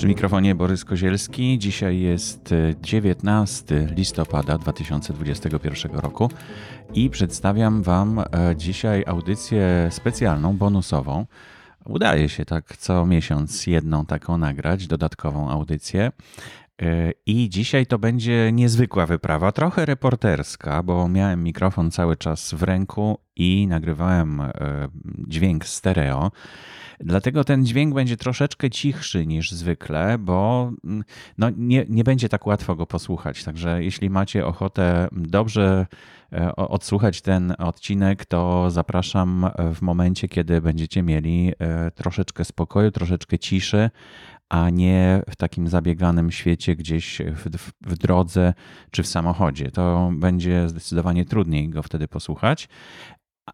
Przy mikrofonie Borys Kozielski. Dzisiaj jest 19 listopada 2021 roku i przedstawiam Wam e, dzisiaj audycję specjalną, bonusową. Udaje się tak co miesiąc jedną taką nagrać, dodatkową audycję. E, I dzisiaj to będzie niezwykła wyprawa, trochę reporterska, bo miałem mikrofon cały czas w ręku i nagrywałem e, dźwięk stereo. Dlatego ten dźwięk będzie troszeczkę cichszy niż zwykle, bo mm, no, nie, nie będzie tak łatwo go posłuchać. Także jeśli macie ochotę dobrze e, odsłuchać ten odcinek, to zapraszam w momencie, kiedy będziecie mieli troszeczkę spokoju, troszeczkę ciszy, a nie w takim zabieganym świecie gdzieś w, w, w, drodze czy w samochodzie. To będzie zdecydowanie trudniej go wtedy posłuchać,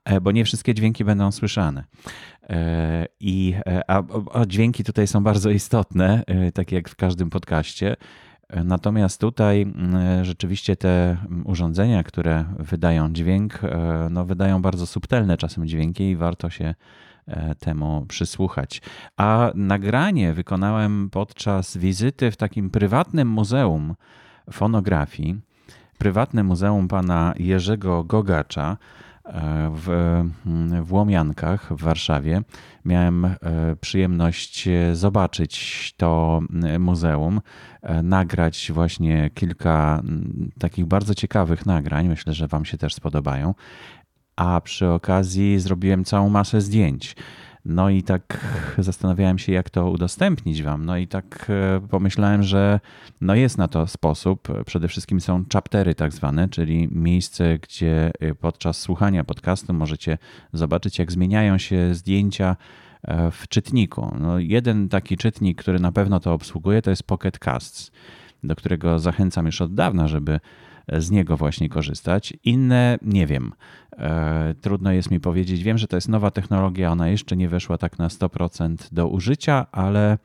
e, bo nie wszystkie dźwięki będą słyszane. E, I, e, a, a dźwięki tutaj są bardzo istotne, tak jak w każdym podcaście. Natomiast tutaj rzeczywiście te urządzenia, które wydają dźwięk, no wydają bardzo subtelne czasem dźwięki i warto się temu przysłuchać. A nagranie wykonałem podczas wizyty w takim prywatnym muzeum fonografii, prywatne muzeum pana Jerzego Gogacza e, w, w Łomiankach w Warszawie. Miałem e, przyjemność zobaczyć to muzeum, nagrać właśnie kilka takich bardzo ciekawych nagrań. Myślę, że Wam się też spodobają a przy okazji zrobiłem całą masę zdjęć. No i tak zastanawiałem się, jak to udostępnić wam. No i tak e, pomyślałem, że no jest na to sposób. Przede wszystkim są chaptery tak zwane, czyli miejsce, gdzie e, podczas słuchania podcastu możecie zobaczyć, jak zmieniają się zdjęcia e, w czytniku. No jeden taki czytnik, który na pewno to obsługuje, to jest Pocket Casts, do którego zachęcam już od dawna, żeby z niego właśnie korzystać. Inne nie wiem. E, trudno jest mi powiedzieć. Wiem, że to jest nowa technologia, ona jeszcze nie weszła tak na 100% do użycia, ale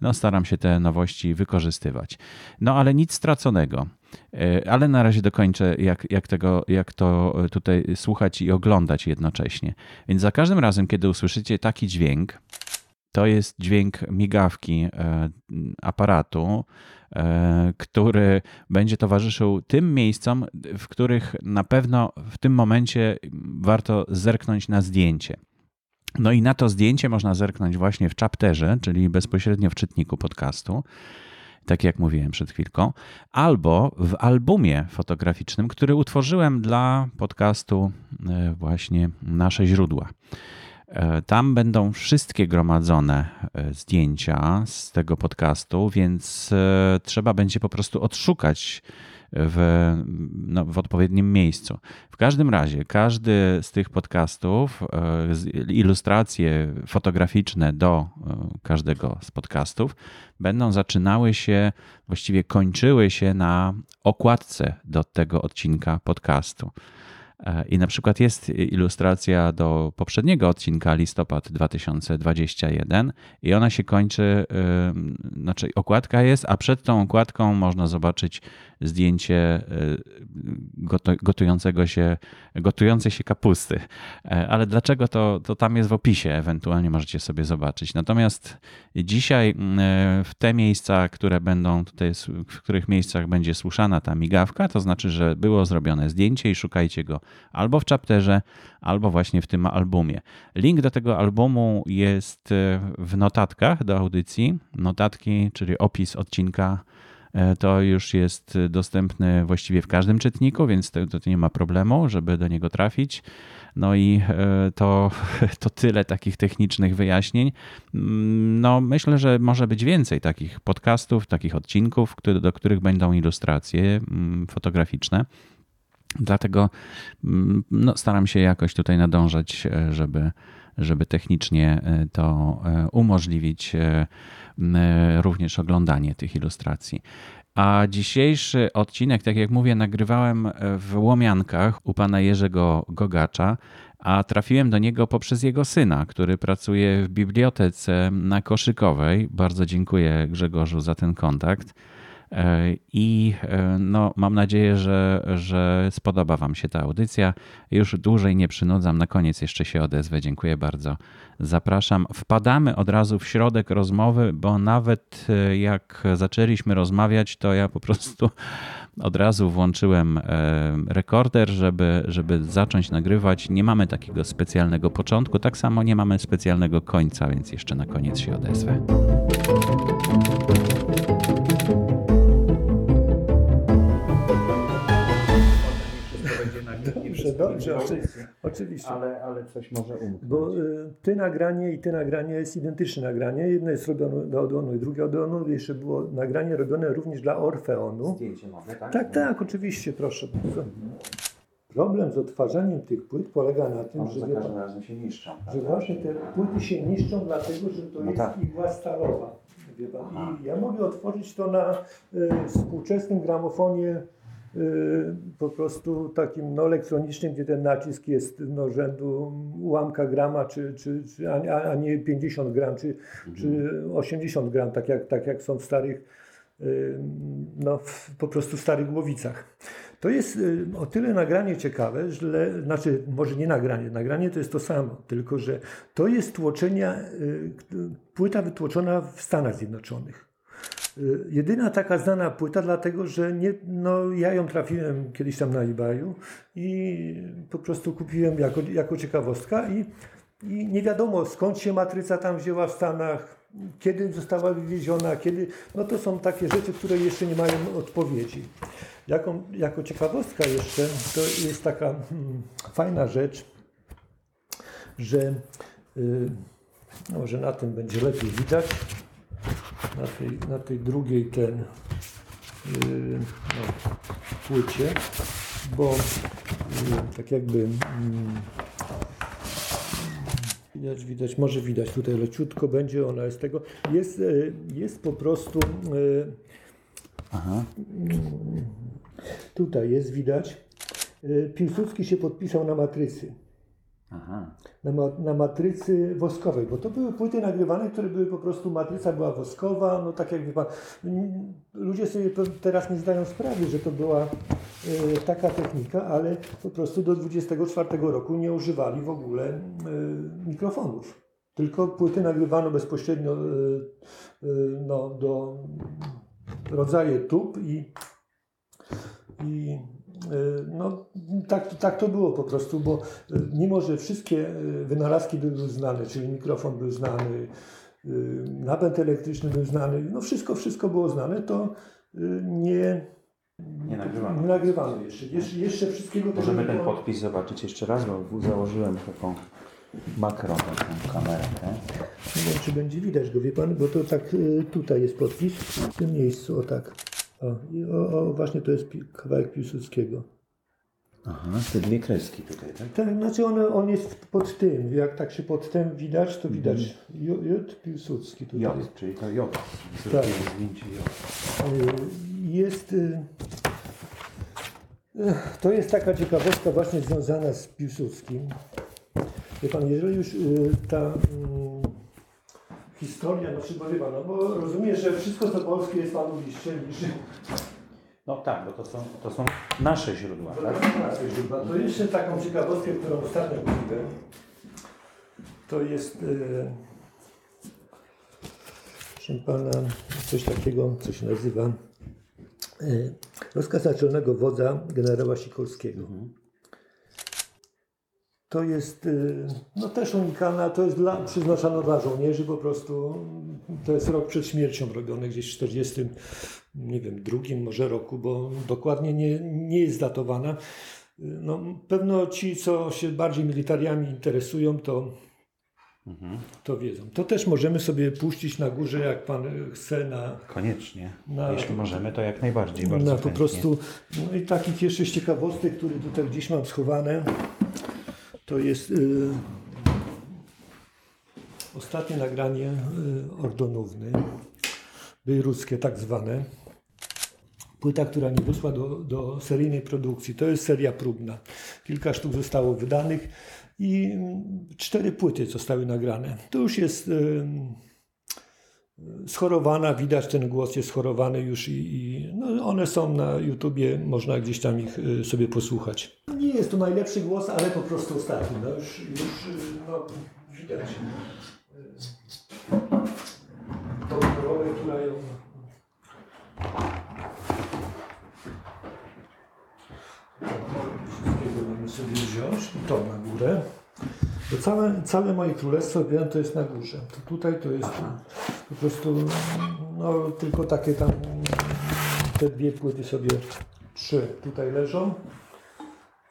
no staram się te nowości wykorzystywać. No ale nic straconego. E, ale na razie dokończę, jak, jak, tego, jak to tutaj słuchać i oglądać jednocześnie. Więc za każdym razem, kiedy usłyszycie taki dźwięk, to jest dźwięk migawki e, aparatu, e, który będzie towarzyszył tym miejscom, w których na pewno w tym momencie warto zerknąć na zdjęcie. No i na to zdjęcie można zerknąć właśnie w chapterze, czyli bezpośrednio w czytniku podcastu, tak jak mówiłem przed chwilką, albo w albumie fotograficznym, który utworzyłem dla podcastu e, właśnie Nasze Źródła. E, tam będą wszystkie gromadzone e, zdjęcia z tego podcastu, więc e, trzeba będzie po prostu odszukać w, no, w odpowiednim miejscu. W każdym razie, każdy z tych podcastów, ilustracje fotograficzne do każdego z podcastów będą zaczynały się, właściwie kończyły się na okładce do tego odcinka podcastu. I na przykład jest ilustracja do poprzedniego odcinka, listopad 2021, i ona się kończy, znaczy okładka jest, a przed tą okładką można zobaczyć zdjęcie y, gotującego się, gotującej się kapusty. E, ale dlaczego to, to tam jest w opisie, ewentualnie możecie sobie zobaczyć. Natomiast dzisiaj y, w te miejsca, które będą tutaj, w których miejscach będzie słuszana ta migawka, to znaczy, że było zrobione zdjęcie i szukajcie go albo w chapterze, albo właśnie w tym albumie. Link do tego albumu jest y, w notatkach do audycji. Notatki, czyli opis odcinka E, to już jest dostępny właściwie w każdym czytniku, więc to, to nie ma problemu, żeby do niego trafić. No i e, to, to tyle takich technicznych wyjaśnień. Mm, no, myślę, że może być więcej takich podcastów, takich odcinków, do których będą ilustracje mm, fotograficzne. Dlatego mm, no, staram się jakoś tutaj nadążać, e, żeby, żeby technicznie to umożliwić również oglądanie tych ilustracji. A dzisiejszy odcinek, tak jak mówię, nagrywałem w Łomiankach u pana Jerzego Gogacza, a trafiłem do niego poprzez jego syna, który pracuje w bibliotece na Koszykowej. Bardzo dziękuję Grzegorzu za ten kontakt. I no, mam nadzieję, że, że spodoba Wam się ta audycja. Już dłużej nie przynudzam. Na koniec jeszcze się odezwę. Dziękuję bardzo. Zapraszam. Wpadamy od razu w środek rozmowy, bo nawet jak zaczęliśmy rozmawiać, to ja po prostu od razu włączyłem rekorder, żeby, żeby zacząć nagrywać. Nie mamy takiego specjalnego początku, tak samo nie mamy specjalnego końca, więc jeszcze na koniec się odezwę. Dobrze, dobrze, oczywiście. Ale, ale coś może umknąć. Bo y, ty nagranie i ty nagranie jest identyczne nagranie. Jedno jest robione do Odeonu i drugie Odeonu. Jeszcze było nagranie robione również dla Orfeonu. Zdjęcie mogę, tak? Tak, tak, oczywiście, proszę bardzo. Problem z odtwarzaniem tych płyt polega na tym, że, się niszczą. tak? że właśnie te płyty się niszczą, dlatego że to No jest tak. igła stalowa. Wie. I ja mogę otworzyć to na y, współczesnym gramofonie po prostu takim no, elektronicznym, gdzie ten nacisk jest no, rzędu ułamka grama, czy, czy, czy, a, a nie 50 gram, czy, czy 80 gram, tak jak, tak jak są w starych, y, no, w, po prostu w starych głowicach. To jest y, o tyle nagranie ciekawe, że, znaczy może nie nagranie, nagranie to jest to samo, tylko że to jest tłoczenia, y, płyta wytłoczona w Stanach Zjednoczonych. Y, Jedyna taka znana płyta, dlatego że nie, no, ja ją trafiłem kiedyś tam na eBayu i po prostu kupiłem jako, jako ciekawostka i, i nie wiadomo skąd się matryca tam wzięła w Stanach, kiedy została wywieziona, kiedy, no to są takie rzeczy, które jeszcze nie mają odpowiedzi. Jaką, jako ciekawostka jeszcze, to jest taka hmm, fajna rzecz, że y, no, może na tym będzie lepiej widać, na tej, na tej drugiej ten y, no, płycie, bo y, tak jakby mm, widać, widać, może widać tutaj leciutko będzie, ona jest tego, jest, y, jest po prostu y, Aha. Tutaj jest widać. y, Piłsudski się podpisał na matrycy. Na, ma, na matrycy woskowej, bo to były płyty nagrywane, które były po prostu, matryca była woskowa, no tak jak wie pan, n- ludzie sobie teraz nie zdają sprawy, że to była y, taka technika, ale po prostu do 24 roku nie używali w ogóle y, mikrofonów. Tylko płyty nagrywano bezpośrednio y, y, no, do rodzaje tub i, i no, tak, tak to było po prostu, bo y, mimo, że wszystkie y, wynalazki były znane, czyli mikrofon był znany, y, napęd elektryczny był znany, no wszystko, wszystko było znane, to y, nie, Nie nagrywamy. nie nagrywano jeszcze. Jeszcze, jeszcze wszystkiego Możemy ten było. podpis zobaczyć jeszcze raz, bo założyłem taką makro, taką kamerkę. Nie wiem, czy będzie widać go, wie pan, bo to tak y, tutaj jest podpis, w tym miejscu, o tak. O, o, o właśnie to jest pi- kawałek Piłsudskiego. Aha, te dwie kreski tutaj, tak? Tak, znaczy on, on jest pod tym, jak tak się pod tym widać, to widać J, J Piłsudski tutaj. J, czyli to J. Tak. Zdjęcie J. Jest, y, y, to jest taka ciekawostka właśnie związana z Piłsudskim. Wie pan, jeżeli już y, ta mm, historia, no przyborywa, no bo rozumiem, że wszystko co polskie jest panu bliższe niż No tak, bo to są, to są nasze źródła, To, tak? tak? to jeszcze taką ciekawostkę, którą ostatnio mówiłem, to jest e, proszę pana, coś takiego, co się nazywa e, rozkaz naczelnego wodza generała Sikorskiego. To jest e, no, też unikalna, to jest dla, przeznaczone dla żołnierzy po prostu. To jest rok przed śmiercią robione, gdzieś w 40, nie wiem, drugim może roku, bo dokładnie nie, nie jest datowana. No, pewno ci, co się bardziej militariami interesują, to, to wiedzą. To też możemy sobie puścić na górze, jak pan chce, na, Koniecznie. Na- Jeśli możemy, to jak najbardziej. Bardzo na po chętnie. prostu. No i takich jeszcze ciekawostek, które tutaj gdzieś mam schowane, to jest y, ostatnie nagranie y, Ordonówny, bejruckie tak zwane. Płyta, która nie wyszła do, do seryjnej produkcji. To jest seria próbna. Kilka sztuk zostało wydanych i cztery płyty zostały nagrane. To już jest ym, schorowana, widać ten głos jest schorowany już i, i no one są na YouTubie, można gdzieś tam ich y, sobie posłuchać. Nie jest to najlepszy głos, ale po prostu ostatni, no już, już y, no, widać y, tą rolę, która ją... Wszystkiego mamy sobie wziąć i to na górę. Bo całe, całe moje królestwo, wiem, to jest na górze. To tutaj to jest po prostu no, tylko takie tam te dwie płyty sobie, trzy tutaj leżą.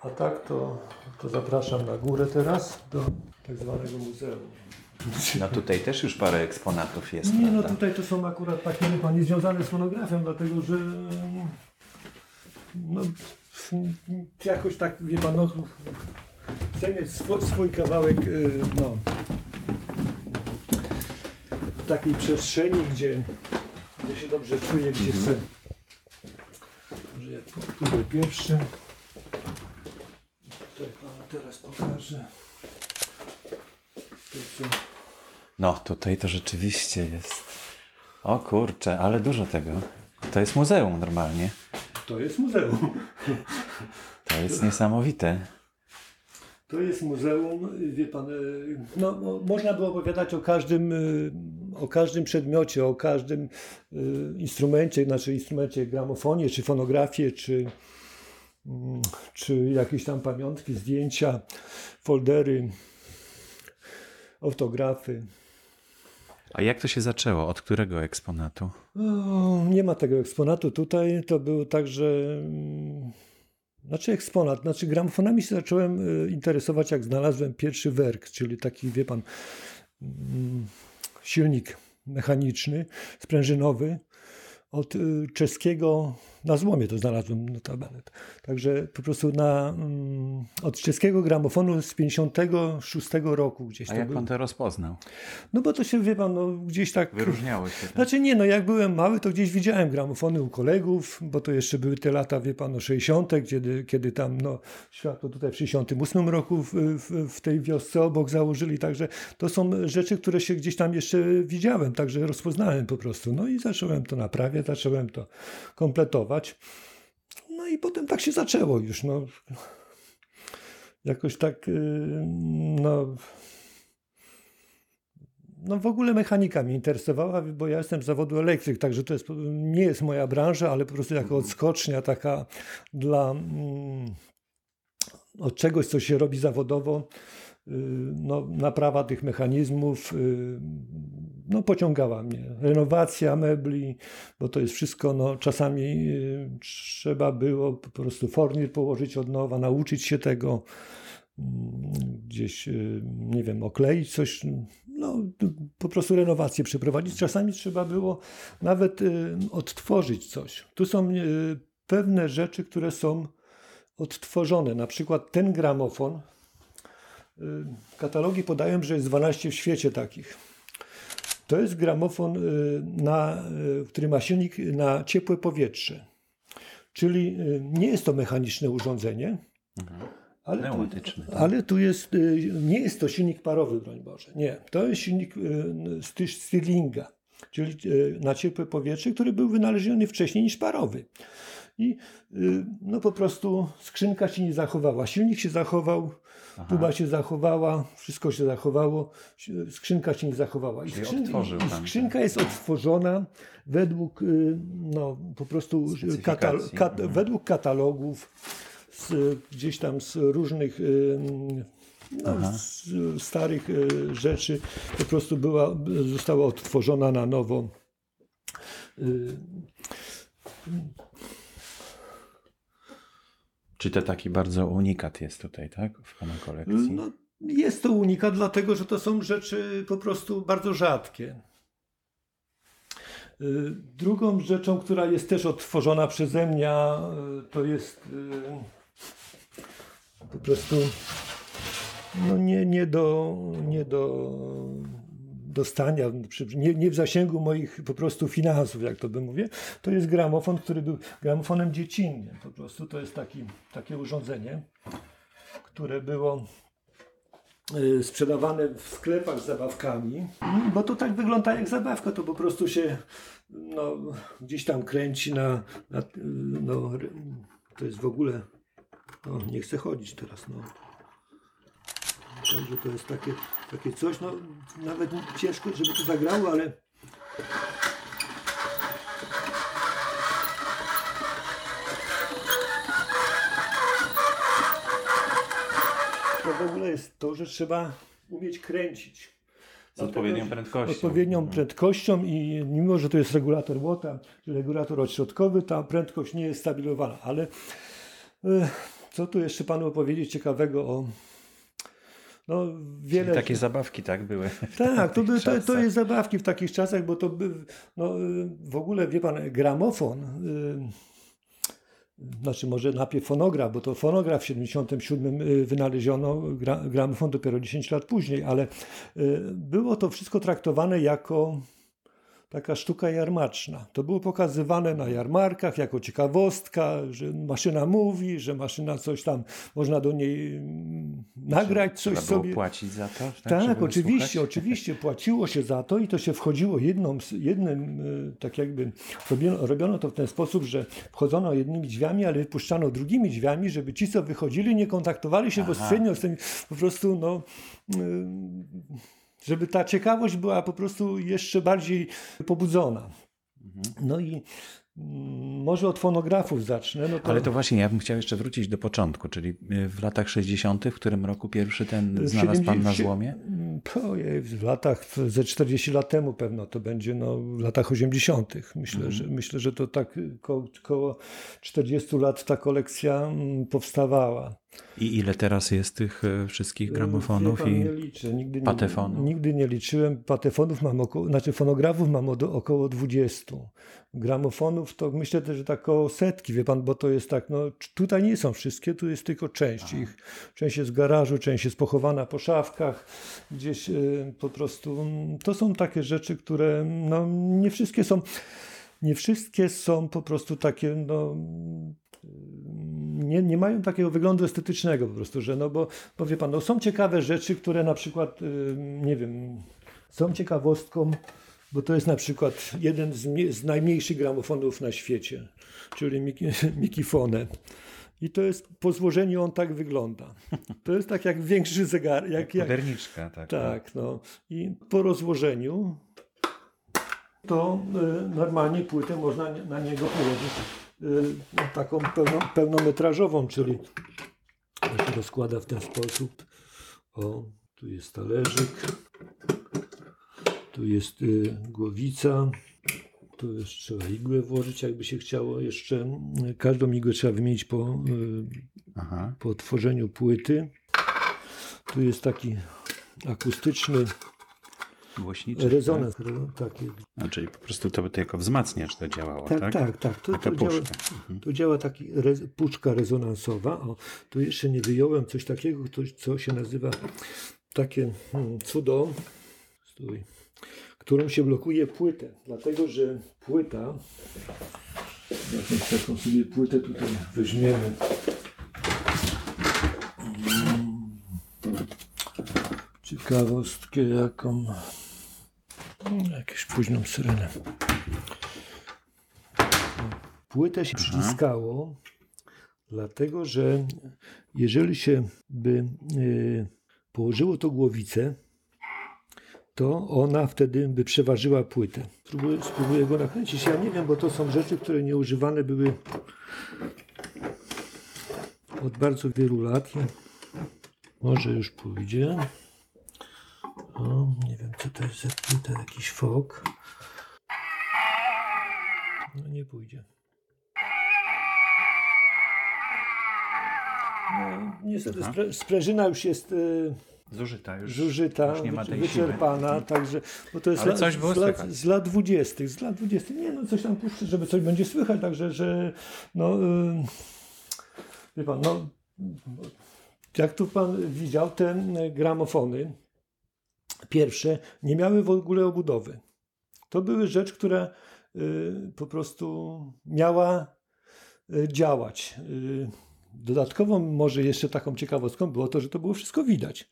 A tak to, to zapraszam na górę teraz do tak zwanego muzeum. No tutaj też już parę eksponatów jest, Nie, no prawda? tutaj to są akurat takie chyba niezwiązane z fonografią, dlatego że no, jakoś tak, wie pan, no, chcę mieć swój, swój kawałek, y, no, takiej przestrzeni, gdzie, gdzie się dobrze czuję, gdzie chcę. Może ja tu- tutaj pierwszy. Tutaj panu teraz pokażę. No tutaj to rzeczywiście jest. O kurczę, ale dużo tego. To jest muzeum normalnie. To jest muzeum. To jest niesamowite. To jest muzeum, wie pan, y, no, można by opowiadać o każdym, y, o każdym przedmiocie, o każdym y, instrumencie, znaczy instrumencie gramofonie, czy fonografie, czy, mm, czy jakieś tam pamiątki, zdjęcia, foldery, autografy. A jak to się zaczęło? Od którego eksponatu? O, nie ma tego eksponatu tutaj. To był także. Znaczy eksponat, znaczy gramofonami się zacząłem y, interesować, jak znalazłem pierwszy werk, czyli taki, wie pan, mm, silnik mechaniczny, sprężynowy od y, czeskiego, na złomie to znalazłem notabene. Także po prostu na, mm, od czeskiego gramofonu z 56 roku gdzieś A jak był. pan to rozpoznał? No bo to się, wie pan, no, gdzieś tak... Wyróżniało się. Znaczy nie, no jak byłem mały, to gdzieś widziałem gramofony u kolegów, bo to jeszcze były te lata, wie pan, no 60., kiedy, kiedy tam, no, światło tutaj w 68 roku w, w, w tej wiosce obok założyli, także to są rzeczy, które się gdzieś tam jeszcze widziałem, także rozpoznałem po prostu. No i zacząłem to naprawiać, zacząłem to kompletować. No i potem tak się zaczęło już, no. Jakoś tak, yy, no no w ogóle mechanika mnie interesowała, bo ja jestem z zawodu elektryk, także to jest, nie jest moja branża, ale po prostu jako odskocznia taka dla mm, od czegoś, co się robi zawodowo, y, no, naprawa tych mechanizmów y, no, pociągała mnie. Renowacja mebli, bo to jest wszystko, no, czasami y, trzeba było po prostu fornir położyć od nowa, nauczyć się tego, mm, gdzieś, y, nie wiem, okleić coś, no, po prostu renowację przeprowadzić. Czasami trzeba było nawet y, odtworzyć coś. Tu są pewne rzeczy, które są odtworzone. Na przykład ten gramofon, katalogi podają, że jest 12 w świecie takich. To jest gramofon, y, na, y, który ma silnik na ciepłe powietrze. Czyli y, nie jest to mechaniczne urządzenie, ale tu, tak? ale tu jest, nie jest to silnik parowy, broń Boże. Nie, to jest silnik Sti- Stirlinga, czyli na ciepłe powietrze, który był wynaleziony wcześniej niż parowy. I no po prostu skrzynka się nie zachowała. Silnik się zachował, tuba się zachowała, wszystko się zachowało, skrzynka się nie zachowała. I, skrzyn- i skrzynka jest odtworzona według y, no, po prostu katal- Specyfikacji. kat- Mhm. według katalogów z, gdzieś tam z różnych y, no, z starych y, rzeczy po prostu była, została odtworzona na nowo. Czy to taki bardzo unikat jest tutaj, tak? W pana kolekcji? No, jest to unikat, dlatego że to są rzeczy po prostu bardzo rzadkie. Y, Drugą rzeczą, która jest też odtworzona przeze mnie, y, to jest y, po prostu no nie, nie, do, nie do dostania, nie, nie w zasięgu moich po prostu finansów, jak to bym mówię. To jest gramofon, który był gramofonem dziecinnym. Po prostu to jest taki, takie urządzenie, które było y, sprzedawane w sklepach z zabawkami, bo to tak wygląda jak zabawka, to po prostu się no, gdzieś tam kręci na, na no, to jest w ogóle, no, nie chcę chodzić teraz, no. Także to jest takie, takie coś, no nawet ciężko, żeby to zagrało, ale to w ogóle jest to, że trzeba umieć kręcić. Z odpowiednią prędkością. Odpowiednią mhm. prędkością i mimo, że to jest regulator łota, czy regulator odśrodkowy, ta prędkość nie jest stabilowana. Ale e, co tu jeszcze panu opowiedzieć ciekawego o no, wiele... Czyli takie zabawki, tak, były? Tak, to, to, to, jest zabawki w takich czasach, bo to no, w ogóle, wie pan, gramofon, yy, znaczy może najpierw fonograf, bo to fonograf w 77 y, wynaleziono, gra, gramofon dopiero 10 lat później, ale było to wszystko traktowane jako taka sztuka jarmaczna. To było pokazywane na jarmarkach jako ciekawostka, że maszyna mówi, że maszyna coś tam, można do niej mm, nagrać coś Trzeba sobie. płacić za to? Tak, tak oczywiście, słuchać? oczywiście. Płaciło się za to i to się wchodziło jedną, jednym, e, tak jakby robiono, robiono to w ten sposób, że wchodzono jednymi drzwiami, ale wypuszczano drugimi drzwiami, żeby ci, co wychodzili, nie kontaktowali się Aha. bezpośrednio z tym, po prostu no żeby ta ciekawość była po prostu jeszcze bardziej pobudzona. No i mm, może od fonografów zacznę. No to... Ale to właśnie, ja bym chciał jeszcze wrócić do początku, czyli y, w latach 60., w którym roku pierwszy ten znalazł Pan na złomie? Ojej, w latach, ze 40 lat temu pewno to będzie, no, w latach 80. Myślę, mhm. że, myślę że to tak koło, koło 40 lat ta kolekcja mm, powstawała. I ile teraz jest tych e, wszystkich gramofonów i nie liczę. Nigdy patefonów? Nie, nigdy nie liczyłem. Patefonów mam około, znaczy fonografów mam około 20. Gramofonów to myślę też, że tak około setki, wie pan, bo to jest tak, no tutaj nie są wszystkie, tu jest tylko część ich. Część jest w garażu, część jest pochowana po szafkach, gdzieś y, po prostu. Mm, to są takie rzeczy, które no nie wszystkie są, nie wszystkie są po prostu takie, no nie, nie mają takiego wyglądu estetycznego po prostu, że no bo, bo wie pan, no są ciekawe rzeczy, które na przykład, y, nie wiem, są ciekawostką, bo to jest na przykład jeden z, z najmniejszych gramofonów na świecie, czyli Mikifone. I to jest po złożeniu on tak wygląda. To jest tak jak większy zegar. Jak, jak moderniczka, tak. Tak, no. I po rozłożeniu to y, normalnie płytę można na niego położyć Y, taką pełno, pełnometrażową, czyli to się rozkłada w ten sposób. O, tu jest talerzyk, tu jest y, głowica, tu jeszcze igłę włożyć, jakby się chciało jeszcze. Każdą igłę trzeba wymienić po, y, po tworzeniu płyty. Tu jest taki akustyczny Głośniczy. Rezonans. Tak? taki. No, czyli po prostu to, to jako wzmacniacz to działało, tak? Tak, tak. tak. To, to, działa, mhm. to działa taki rez, puszka rezonansowa. O, tu jeszcze nie wyjąłem coś takiego, to, co się nazywa takie hmm, cudo, stój, którą się blokuje płytę. Dlatego, że płyta, jakąś taką sobie płytę tutaj weźmiemy. Hmm. Ciekawostkę jaką. Jakąś późną syrenę. Płytę się przyciskało, dlatego że jeżeli się by y, położyło to głowicę, to ona wtedy by przeważyła płytę. Spróbuję, spróbuję go nakręcić. Ja nie wiem, bo to są rzeczy, które nieużywane były od bardzo wielu lat. Może już pójdzie. O, nie wiem, co to jest za płyta, jakiś fok. No nie pójdzie. No, niestety spre, sprężyna już jest y, zużyta, już, zużyta już nie ma tej wyczerpana, siły. także, bo to jest Ale coś z, lat, z lat 20. Z lat 20. Nie no, coś tam puszczę, żeby coś będzie słychać, także, że no, y, wie pan, no, jak tu pan widział, te gramofony, pierwsze nie miały w ogóle obudowy. To były rzecz, która y, po prostu miała y, działać. Y, dodatkową może jeszcze taką ciekawostką było to, że to było wszystko widać.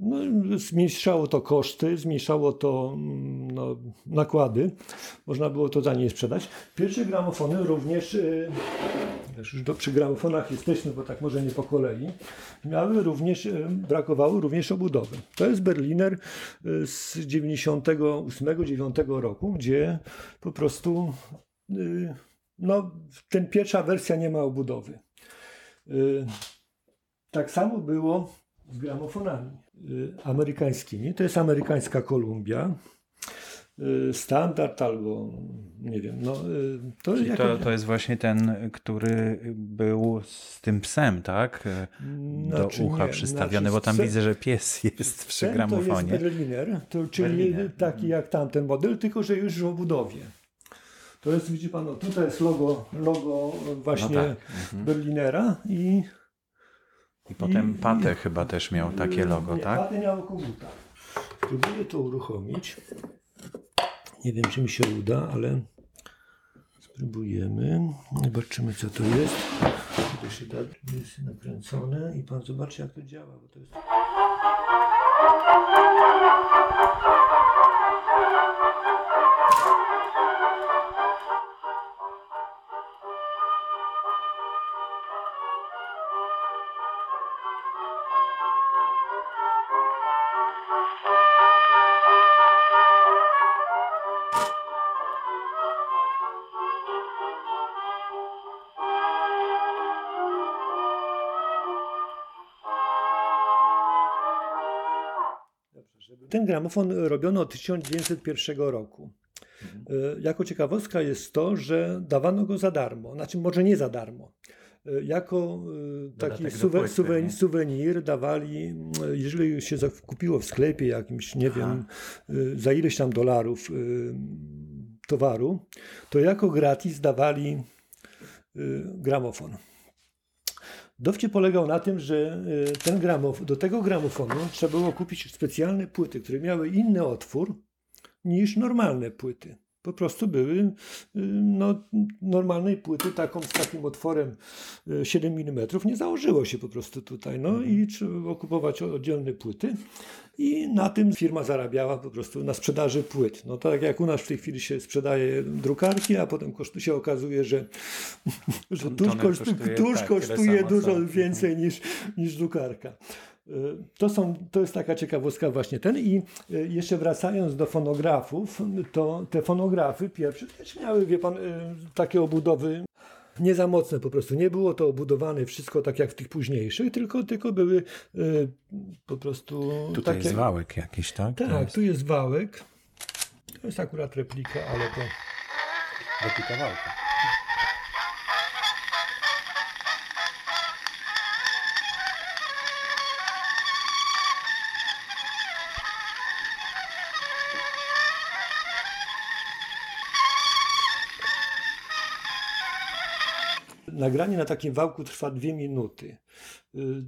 No, zmniejszało to koszty, zmniejszało to mm, no, nakłady. Można było to taniej sprzedać. Pierwsze gramofony również, y, już do, przy gramofonach jesteśmy, bo tak może nie po kolei, miały również, y, brakowało również obudowy. To jest Berliner y, z 98-9 roku, gdzie po prostu no, ten pierwsza wersja nie ma obudowy. Tak samo było z gramofonami y, amerykańskimi. To jest amerykańska Kolumbia. Y, standard albo nie wiem. No, y, to, to, to jest właśnie ten, który był z tym psem, tak? Do znaczy, ucha nie, przystawiony, znaczy, bo tam widzę, że pies jest przy gramofonie. To jest Berliner, to, czyli Berliner. taki jak tamten model, tylko że już w obudowie. To jest, widzi pan, no, tutaj jest logo, logo właśnie no tak. mhm. Berlinera i i potem I, Pate chyba też miał takie logo, nie, tak? Pate miał koguta. Spróbuję to uruchomić. Nie wiem, czy mi się uda, ale spróbujemy. Zobaczymy, co to jest. To się da, jest nakręcone i pan zobaczy, jak to działa, bo to jest... Ten gramofon robiono od 1901 roku. Mhm. Jako ciekawostka jest to, że dawano go za darmo, znaczy może nie za darmo. E, jako e, taki suwe, suwen, suwenir dawali, jeżeli się kupiło w sklepie jakimś, nie Aha. wiem, za ileś tam dolarów towaru, to jako gratis dawali gramofon. Dowcip polegał na tym, że e, ten gramof, do tego gramofonu trzeba było kupić specjalne płyty, które miały inny otwór niż normalne płyty po prostu były y, no, normalnej płyty taką z takim otworem 7 y, mm nie założyło się po prostu tutaj. No i mhm. trzeba było kupować oddzielne płyty i na tym firma zarabiała po prostu na sprzedaży płyt. No tak jak u nas w tej chwili się sprzedaje drukarki, a potem się okazuje, że, że tuż, kosztuje, tuż tak, kosztuje dużo więcej niż, niż drukarka. To, są, to jest taka ciekawostka właśnie ten i e, jeszcze wracając do fonografów, to te fonografy pierwsze też miały, wie pan, e, takie obudowy nie za mocne po prostu. Nie było to obudowane wszystko tak jak w tych późniejszych, tylko, tylko były y, po prostu. Tutaj takie... jest wałek jakiś, tak? Tak, jest... tu jest wałek. To jest akurat replika, ale to. Replika wałka. Nagranie na takim wałku trwa dwie minuty. Y,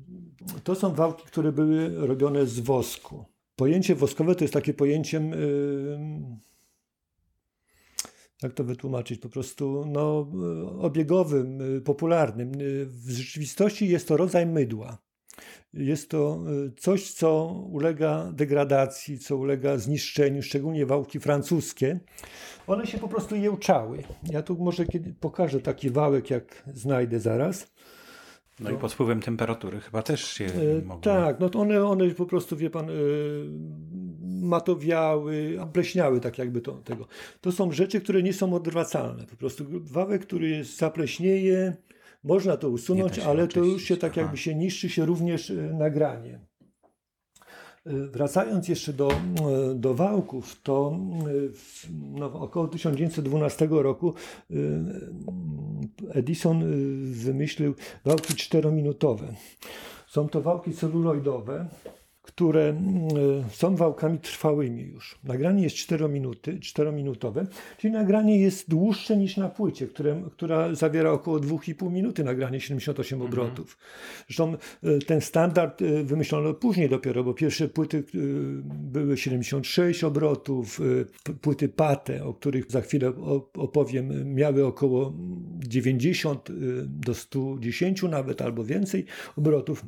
to są wałki, które były robione z wosku. Pojęcie woskowe to jest takie pojęciem, y, jak to wytłumaczyć, po prostu no, obiegowym, y, popularnym. W rzeczywistości jest to rodzaj mydła. Jest to coś, co ulega degradacji, co ulega zniszczeniu, szczególnie wałki francuskie. One się po prostu jełczały. Ja tu może kiedy pokażę taki wałek, jak znajdę zaraz. No, no i pod wpływem temperatury chyba też się e, mogły... Tak, no to one, one po prostu, wie pan, e, matowiały, pleśniały tak jakby to, tego. To są rzeczy, które nie są odwracalne. Po prostu wałek, który jest, zapleśnieje, można to usunąć, ale to już się tak Aha. jakby się niszczy się również e, nagranie. Wracając jeszcze do, do wałków, to no, około 1912 roku Edison wymyślił wałki czterominutowe. Są to wałki celuloidowe, które mm, są wałkami trwałymi już. Nagranie jest 4 minuty, 4-minutowe, czyli nagranie jest dłuższe niż na płycie, które, która zawiera około 2,5 minuty, nagranie 78 mhm. obrotów. Zresztą e, ten standard e, wymyślono później dopiero, bo pierwsze płyty e, były 76 obrotów, płyty Pate, o których za chwilę opowiem, miały około 90 do 110 nawet albo więcej obrotów.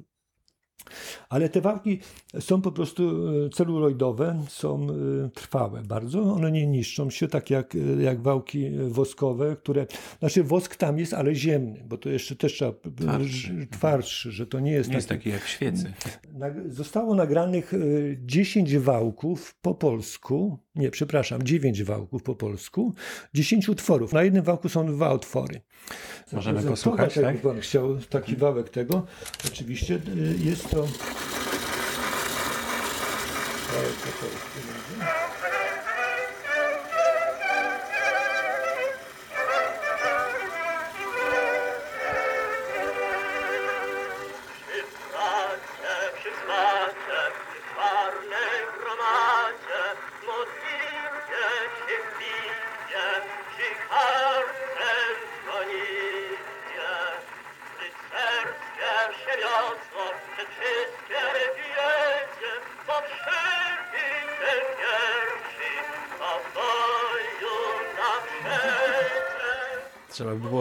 Ale te wałki są po prostu e, celuloidowe, są e, trwałe bardzo. One nie niszczą się tak jak, e, jak wałki woskowe, które. Znaczy, wosk tam jest, ale ziemny, bo to jeszcze też trzeba. Twardszy. twardszy że to nie jest Nie jest taki jak świecy. Zostało nagranych y, 10 wałków po polsku. Nie, przepraszam, 9 wałków po polsku, 10 utworów. Na jednym wałku są dwa utwory. Możemy posłuchać, tak? jakby pan chciał taki wałek tego. Oczywiście y, jest to. Wałek po polsku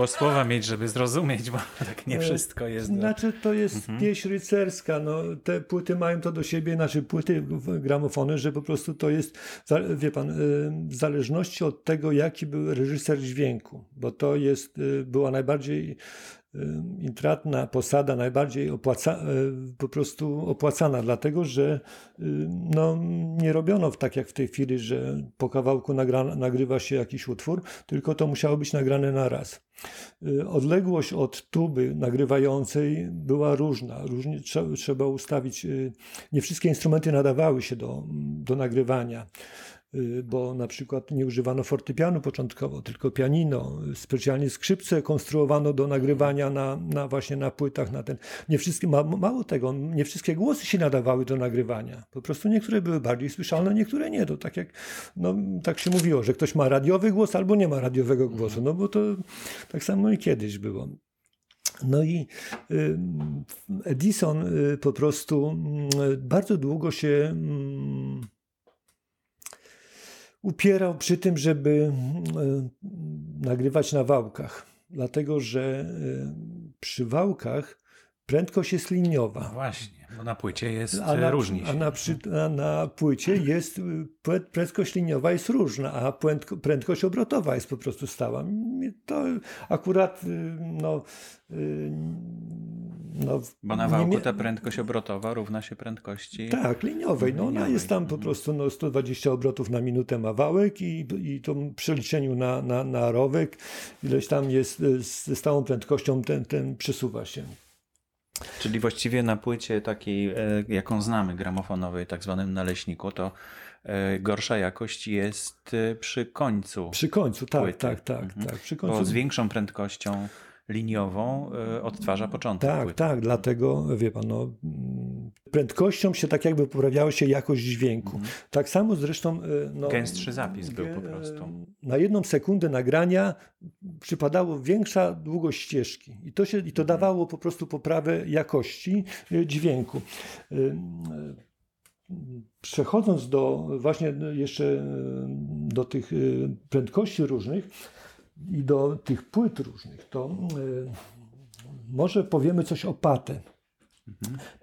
Trzeba słowa mieć, żeby zrozumieć, bo tak nie wszystko jest. do- Znaczy to jest Mhm. pieśń rycerska. No, te płyty mają to do siebie, znaczy płyty gramofony, że po prostu to jest, wie pan, y, w zależności od tego, jaki był reżyser dźwięku, bo to jest, y, była najbardziej intratna posada, najbardziej opłaca, y, po prostu opłacana, dlatego że no, nie robiono tak jak w tej chwili, że po kawałku nagra, nagrywa się jakiś utwór, tylko to musiało być nagrane na raz. Y, Odległość od tuby nagrywającej była różna. Różnie trzeba, ustawić. y, Nie wszystkie instrumenty nadawały się do, do nagrywania, bo na przykład nie używano fortepianu początkowo, tylko pianino. Specjalnie skrzypce konstruowano do nagrywania na, na właśnie na płytach. Na ten. Nie wszystkie, ma, mało tego, nie wszystkie głosy się nadawały do nagrywania. Po prostu niektóre były bardziej słyszalne, niektóre nie. To tak jak no, tak się mówiło, że ktoś ma radiowy głos albo nie ma radiowego głosu. No bo to tak samo i kiedyś było. No i y, Edison y, po prostu bardzo długo się mm, upierał przy tym, żeby y, nagrywać na wałkach, dlatego że y, przy wałkach prędkość jest liniowa. Właśnie, bo na płycie jest A na, różni a się. na, przy, a na płycie jest prę- prędkość liniowa jest różna, a prędko, prędkość obrotowa jest po prostu stała. To akurat no, no Bo na nie wałku mia- ta prędkość obrotowa równa się prędkości. tak, liniowej. No, ona Liniowej, jest tam po mhm. prostu no, 120 obrotów na minutę ma wałek i, i to w przeliczeniu na, na, na rowek ileś tam jest y, ze stałą prędkością ten, ten przesuwa się. Czyli właściwie na płycie takiej, e, jaką znamy, gramofonowej, tak zwanym naleśniku, to e, gorsza jakość jest e, przy końcu. Przy końcu, tak, Płyty. tak, tak, Mhm. tak. Przy Bo końcu z większą prędkością liniową e, odtwarza początek Tak, płyty. tak, dlatego wie pan, no, mm, prędkością się tak jakby poprawiała się jakość dźwięku. Tak samo zresztą. y, No, Gęstszy zapis był po prostu. y, Na jedną sekundę nagrania przypadało większa długość ścieżki i to, się, i to dawało po prostu poprawę jakości dźwięku. Przechodząc do właśnie jeszcze do tych prędkości różnych i do tych płyt różnych, to y, może powiemy coś o Pate.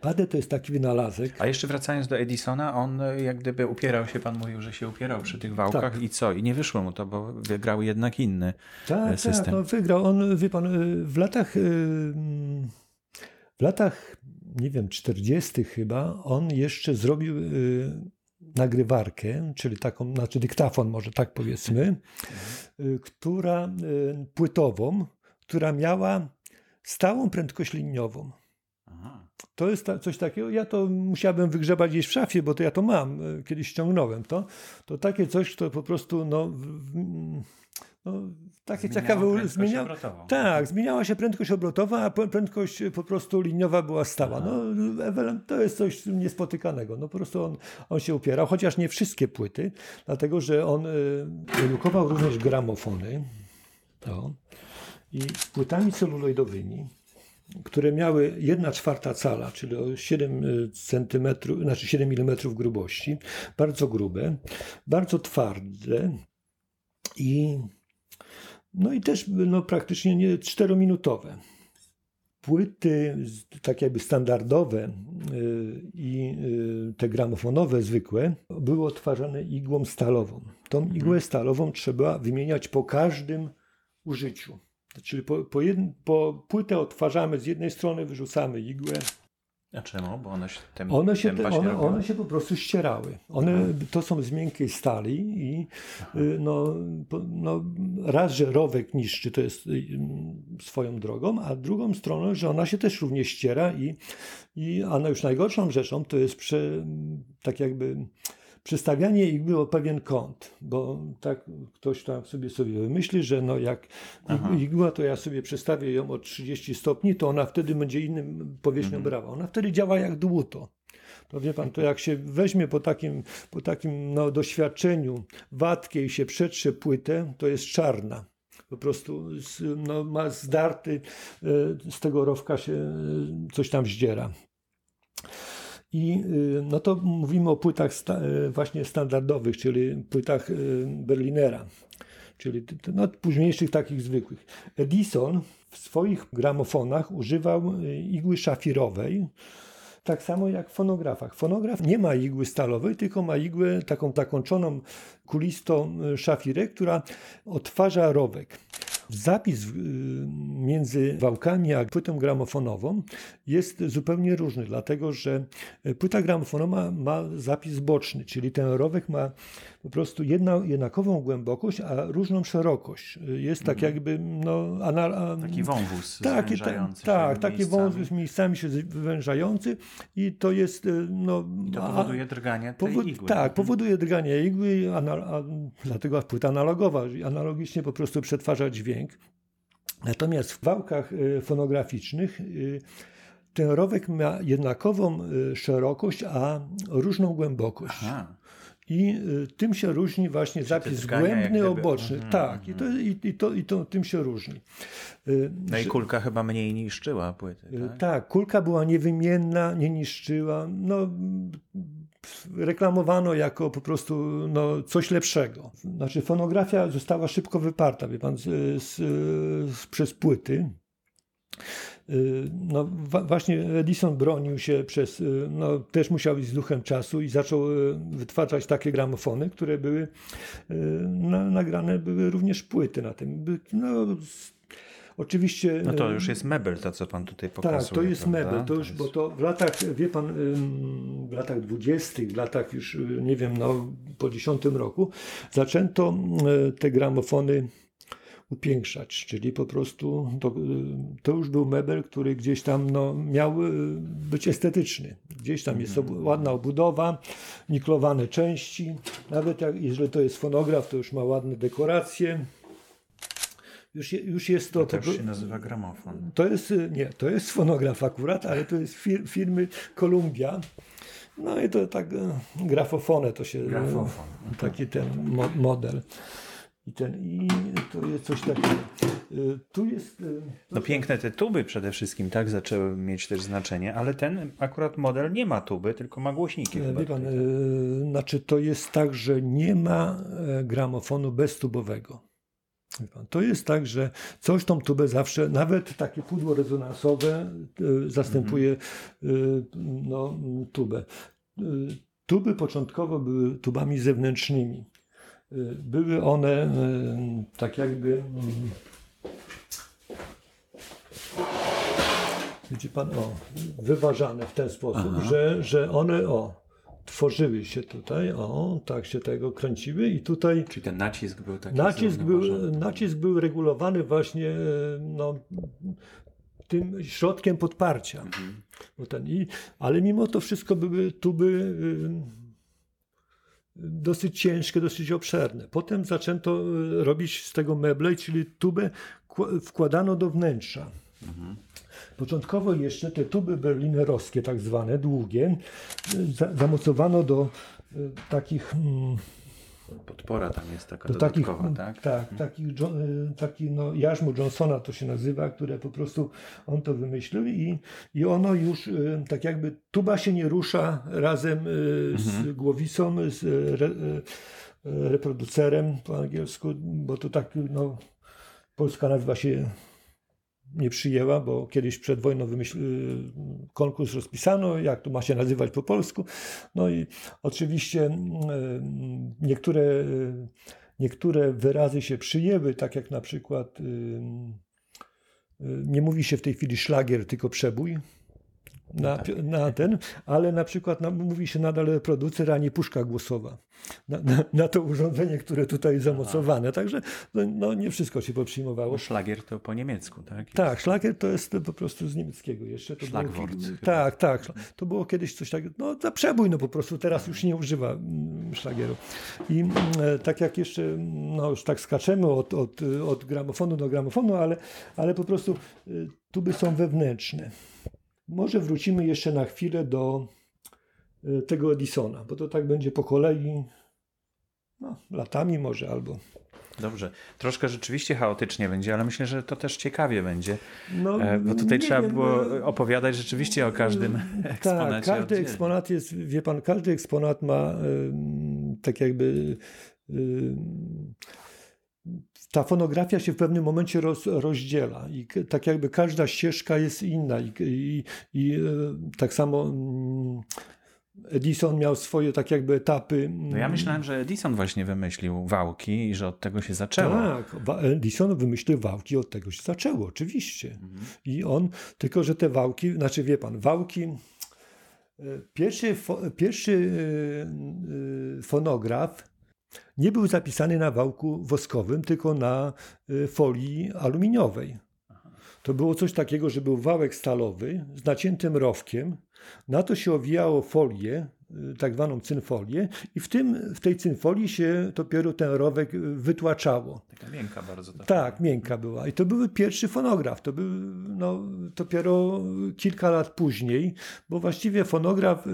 Pate to jest taki wynalazek. A jeszcze wracając do Edisona, on e, jak gdyby upierał się, pan mówił, że się upierał przy tych wałkach Tak. i co? I nie wyszło mu to, bo wygrał jednak inny Tak, system. tak, no wygrał. On, wie pan, w latach, w latach, nie wiem, 40. chyba, on jeszcze zrobił nagrywarkę, czyli taką, znaczy dyktafon może tak powiedzmy, y, która y, płytową, która miała stałą prędkość liniową. Aha. To jest ta, coś takiego, ja to musiałbym wygrzebać gdzieś w szafie, bo to ja to mam, e, kiedyś ściągnąłem to. To takie coś, to po prostu, no, no takie Zmieniało ciekawe, prędkość zmienia, obrotową. tak, zmieniała się prędkość obrotowa, a prę- prędkość po prostu liniowa była stała. No, Ewelem, to jest coś niespotykanego. No, po prostu on, on się upierał, chociaż nie wszystkie płyty, dlatego że on y, produkował również gramofony to, i z płytami celuloidowymi które miały 1 czwarta cala, czyli o 7 cm, znaczy 7 mm grubości, bardzo grube, bardzo twarde i no i też no, praktycznie nie 4-minutowe. płyty tak jakby standardowe i te gramofonowe zwykłe były odtwarzane igłą stalową. Tą igłę stalową trzeba wymieniać po każdym użyciu. Czyli po, po, jedn, po płytę odtwarzamy z jednej strony, wyrzucamy igłę, A czemu? Bo one się, tem, one się, te, one, one się po prostu ścierały. One to są z miękkiej stali i y, no, no, raz, że rowek niszczy, to jest y, swoją drogą, a drugą stroną, że ona się też również ściera i, i a no już najgorszą rzeczą to jest prze, tak jakby przestawianie igły o pewien kąt, bo tak ktoś tam sobie sobie wymyśli, że no jak ig- igła, to ja sobie przestawię ją o 30 stopni, to ona wtedy będzie innym powierzchnią brała. Ona wtedy działa jak dłuto. To wie pan, to jak się weźmie po takim, po takim no, doświadczeniu watkie i się przetrze płytę, to jest czarna. Po prostu z, no, ma zdarty, e, z tego rowka się e, coś tam zdziera. I y, no to mówimy o płytach sta, y, właśnie standardowych, czyli płytach y, Berlinera, czyli no, późniejszych takich zwykłych. Edison w swoich gramofonach używał igły szafirowej, tak samo jak w fonografach. Fonograf nie ma igły stalowej, tylko ma igłę taką zakończoną kulistą szafirę, która odtwarza rowek. Zapis y, między wałkami a płytą gramofonową jest zupełnie różny, dlatego że y, płyta gramofonowa ma zapis boczny, czyli ten rowek ma po prostu jedna, jednakową głębokość, a różną szerokość. Jest tak jakby no, ana, a- Taki wąwóz Taki, ta, zwężający się tak, taki miejscami. wąs z miejscami się wywężający i to jest y, no, To a- powoduje drganie tej Powod- igły. Tak, powoduje drganie igły, ana, a, dlatego płyta analogowa, analogicznie po prostu przetwarza dźwięk. Natomiast w wałkach y, fonograficznych y, ten rowek ma jednakową szerokość, a różną głębokość. Aha. I y, tym się różni właśnie zapis drgania jak głębny, oboczny. Mhm, tak, i to, i, i, to, i to tym się różni. Y, No i kulka chyba mniej niszczyła płyty, tak? tak? Tak, kulka była niewymienna, nie niszczyła. No, reklamowano jako po prostu no, coś lepszego. Znaczy, fonografia została szybko wyparta, wie pan, z, z, z, przez płyty. Y, No, właśnie Edison bronił się przez, y, no, też musiał iść z duchem czasu i zaczął y, wytwarzać takie gramofony, które były na, nagrane, były również płyty na tym. No, oczywiście. No to już jest mebel, to co pan tutaj pokazuje. tak, to jest prawda? mebel, to już, bo to w latach, wie pan, w latach dwudziestych, w latach już, nie wiem, no, po dziesiątym roku, zaczęto te gramofony upiększać, czyli po prostu to, y, to już był mebel, który gdzieś tam no, miał y, być estetyczny. Gdzieś tam jest Mhm. obu- ładna obudowa, niklowane części, nawet jak, jeżeli to jest fonograf, to już ma ładne dekoracje. Już, je, już jest to... To pro- się nazywa gramofon. to jest, y, nie, to jest fonograf akurat, ale to jest fir, firmy Columbia. No i to tak e, grafofonę to się. Grafofon. Taki ten mo, model. I, ten, I to jest coś takiego. Y, Tu jest. y, No piękne te tuby przede wszystkim, tak, zaczęły mieć też znaczenie, ale ten akurat model nie ma tuby, tylko ma głośniki e, chyba. Wie pan, tutaj. y, znaczy to jest tak, że nie ma e, gramofonu beztubowego. To jest tak, że coś tą tubę zawsze, nawet takie pudło rezonansowe zastępuje y, no, tubę. Tuby początkowo były tubami zewnętrznymi. Y, Były one y, tak jakby. Widzi pan, o, wyważane w ten sposób, że, że one, o, tworzyły się tutaj, o, tak się tego kręciły i tutaj Czyli ten nacisk był taki Nacisk był, nacisk był regulowany właśnie e, no, tym środkiem podparcia. Mhm. Bo ten, i, ale mimo to wszystko były tuby y, dosyć ciężkie, dosyć obszerne. Potem zaczęto y, robić z tego meble, czyli tubę kła- wkładano do wnętrza. Mhm. Początkowo jeszcze te tuby berlinerowskie, tak zwane, długie, za, zamocowano do y, takich mm, Podpora tam jest taka do takich, dodatkowa, tak? tak, takich, Jo- y, taki no, jarzmo Johnsona to się nazywa, które po prostu on to wymyślił i, i ono już y, tak jakby tuba się nie rusza razem y, z głowicą, z re, reproducerem po angielsku, bo to tak no, polska nazywa się nie przyjęła, bo kiedyś przed wojną wymyśl, y, konkurs rozpisano, jak to ma się nazywać po polsku. No i oczywiście y, niektóre, y, niektóre wyrazy się przyjęły, tak jak na przykład nie mówi się w tej chwili szlagier, tylko przebój na, na ten, ale na przykład na, mówi się nadal producer, a nie puszka głosowa na, na, na to urządzenie, które tutaj jest zamocowane. Także no, no, nie wszystko się poprzyjmowało. Bo szlagier to po niemiecku, tak? Tak, szlagier to jest po prostu z niemieckiego jeszcze. To Szlagwort. Było, tak, tak. To było kiedyś coś takiego, no za przebój no po prostu, teraz już nie używa mm, szlagieru. I mm, e, tak jak jeszcze, no już tak skaczemy od, od, od gramofonu do gramofonu, ale, ale po prostu y, tuby są wewnętrzne. Może wrócimy jeszcze na chwilę do e, tego Edisona, bo to tak będzie po kolei, no, latami może albo. Dobrze. Troszkę rzeczywiście chaotycznie będzie, ale myślę, że to też ciekawie będzie. No, e, bo tutaj trzeba wiem, było no, opowiadać rzeczywiście o każdym tak, eksponacie. Tak, każdy oddzielnie. eksponat jest, wie pan, każdy eksponat ma tak jakby ta fonografia się w pewnym momencie roz, rozdziela i tak jakby każda ścieżka jest inna i, i, i e, tak samo mm, Edison miał swoje tak jakby etapy. No ja myślałem, że Edison właśnie wymyślił wałki i że od tego się zaczęło. Tak, Edison wymyślił wałki, od tego się zaczęło, oczywiście. Mhm. I on, tylko że te wałki, znaczy wie pan, wałki, e, pierwszy, pierwszy e, fonograf nie był zapisany na wałku woskowym, tylko na y, folii aluminiowej. To było coś takiego, że był wałek stalowy z naciętym rowkiem, na to się owijało folię, tak zwaną cynfolię i w, tym, w tej cynfolii się dopiero ten rowek y, wytłaczało. Taka miękka bardzo. Tak, tak miękka była. I to był pierwszy fonograf. To był no, dopiero kilka lat później, bo właściwie fonograf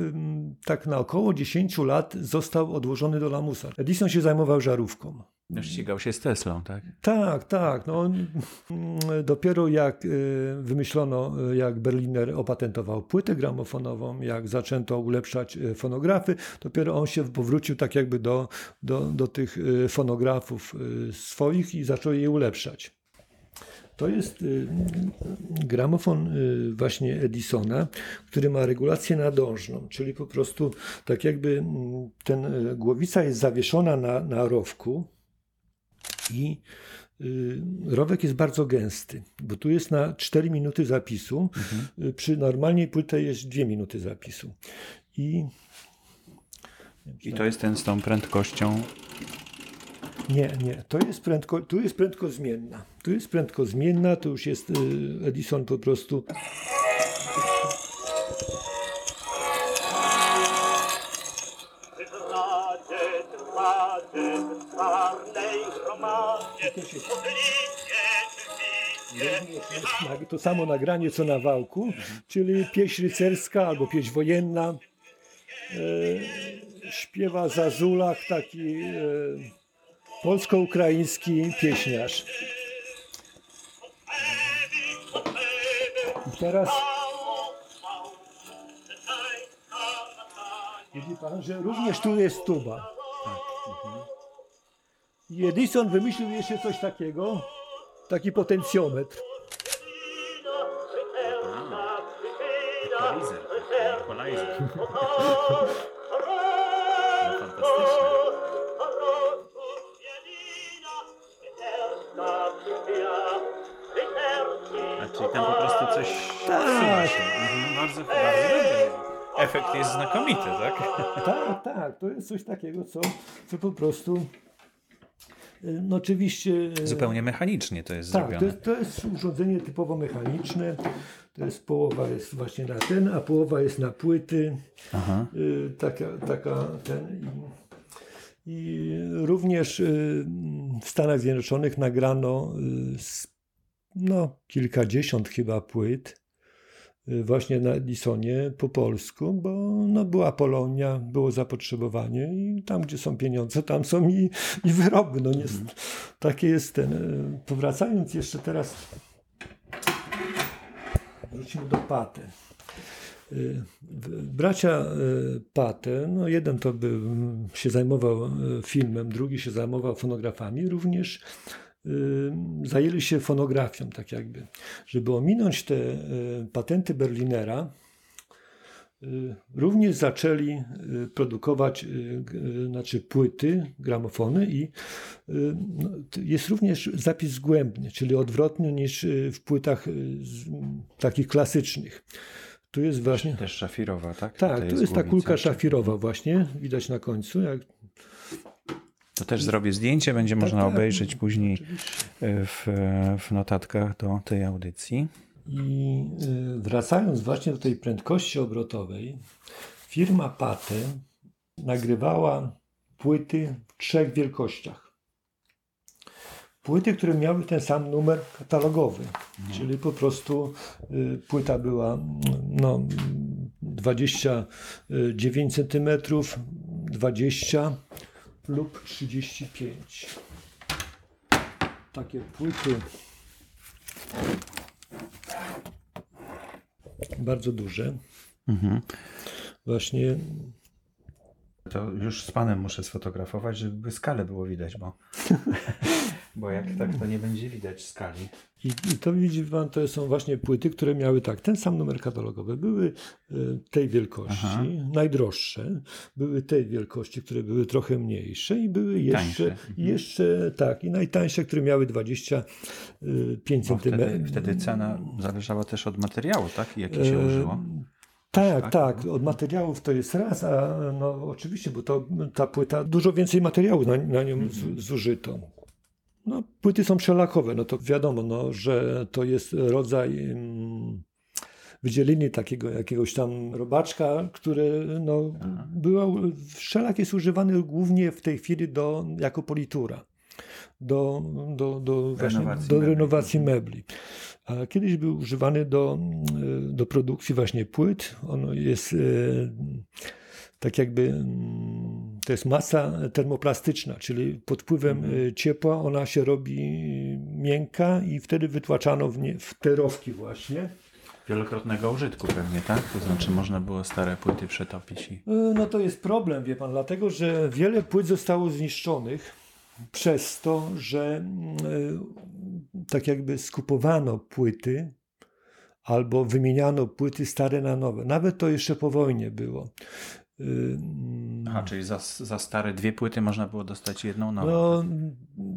tak na około 10 lat został odłożony do lamusa. Edison się zajmował żarówką. No, ścigał się z Teslą, tak? Tak, tak. No, mm, dopiero jak y, wymyślono, y, jak Berliner opatentował płytę gramofonową, jak zaczęto ulepszać y, fonografy, dopiero on się powrócił tak jakby do, do, do tych fonografów swoich i zaczął je ulepszać. To jest gramofon właśnie Edisona, który ma regulację nadążną, czyli po prostu tak jakby mm, ten głowica jest zawieszona na, na rowku, i y, rowek jest bardzo gęsty, bo tu jest na 4 minuty zapisu, mhm. Y, przy normalnej płycie jest 2 minuty zapisu. I, I to jest ten z tą prędkością nie, nie. To jest prędko, tu jest prędkość zmienna. Tu jest prędkość zmienna, to już jest y, Edison po prostu. To samo nagranie co na wałku, czyli pieśń rycerska albo pieśń wojenna. E, śpiewa Zazulach, taki e, polsko-ukraiński pieśniarz. I teraz widzi pan, że również tu jest tuba. I Edison wymyślił jeszcze coś takiego, taki potencjometr. Equalizer. Equalizer. No, fantastyczne. A czyli tam po prostu coś tak. Mhm, bardzo, bardzo dobry. Efekt jest znakomity, tak? Tak, tak. To jest coś takiego, co, co po prostu no oczywiście. E, Zupełnie mechanicznie to jest tak, zrobione. To jest, to jest urządzenie typowo mechaniczne. To jest połowa jest właśnie na ten, a połowa jest na płyty. Aha. E, taka, taka ten. I, również e, w Stanach Zjednoczonych nagrano no, kilkadziesiąt chyba płyt Y, właśnie na Edisonie po polsku, bo no, była Polonia, było zapotrzebowanie i tam, gdzie są pieniądze, tam są i, i wyroby. No, nie, mhm. Takie jest ten. Y, powracając jeszcze teraz, wrócimy do Paty. Y, bracia Patę, no jeden to by się zajmował filmem, drugi się zajmował fonografami, również zajęli się fonografią, tak jakby. Żeby ominąć te patenty Berlinera, również zaczęli produkować znaczy płyty, gramofony i no, jest również zapis zgłębny, czyli odwrotny niż w płytach takich klasycznych. Tu jest właśnie. Też szafirowa, tak? Tak, to jest, jest ta kulka szafirowa, właśnie, widać na końcu. Jak... To też zrobię zdjęcie, będzie tak, można tak, obejrzeć później w, w notatkach do tej audycji. I y, wracając właśnie do tej prędkości obrotowej, firma Pate nagrywała płyty w trzech wielkościach płyty, które miały ten sam numer katalogowy, mhm. czyli po prostu y, płyta była no, 29 cm, 20 lub 35. Takie płyty bardzo duże. Mhm. Właśnie to już z panem muszę sfotografować, żeby skalę było widać, bo Bo jak tak, to nie będzie widać skali. I, I, to widzi pan, to są właśnie płyty, które miały tak, ten sam numer katalogowy. Były e, tej wielkości, Aha. najdroższe, były tej wielkości, które były trochę mniejsze i były jeszcze, mhm. jeszcze tak, i najtańsze, które miały 25 cm. Wtedy, wtedy cena zależała też od materiału, tak? Jaki się e, użyło? Tak, tak, tak. Od materiałów to jest raz, a no oczywiście, bo to, ta płyta, dużo więcej materiału na, na nią mhm. zużyto. No, płyty są przelakowe, no to wiadomo, no, że to jest rodzaj um, wydzieliny takiego jakiegoś tam robaczka, który no, było, wszelak jest używany głównie w tej chwili do, jako politura. Do, do, do, renowacji, do mebli. renowacji mebli. A kiedyś był używany do, do produkcji właśnie płyt. Ono jest tak jakby mm, to jest masa termoplastyczna, czyli pod wpływem mhm. y, ciepła ona się robi miękka i wtedy wytłaczano w, nie, w terowki właśnie. Wielokrotnego użytku pewnie, tak? To znaczy można było stare płyty przetopić. I... Y, no to jest problem, wie pan, dlatego że wiele płyt zostało zniszczonych przez to, że y, tak jakby skupowano płyty albo wymieniano płyty stare na nowe. Nawet to jeszcze po wojnie było. Aha, czyli za, za stare dwie płyty można było dostać jedną nową. No,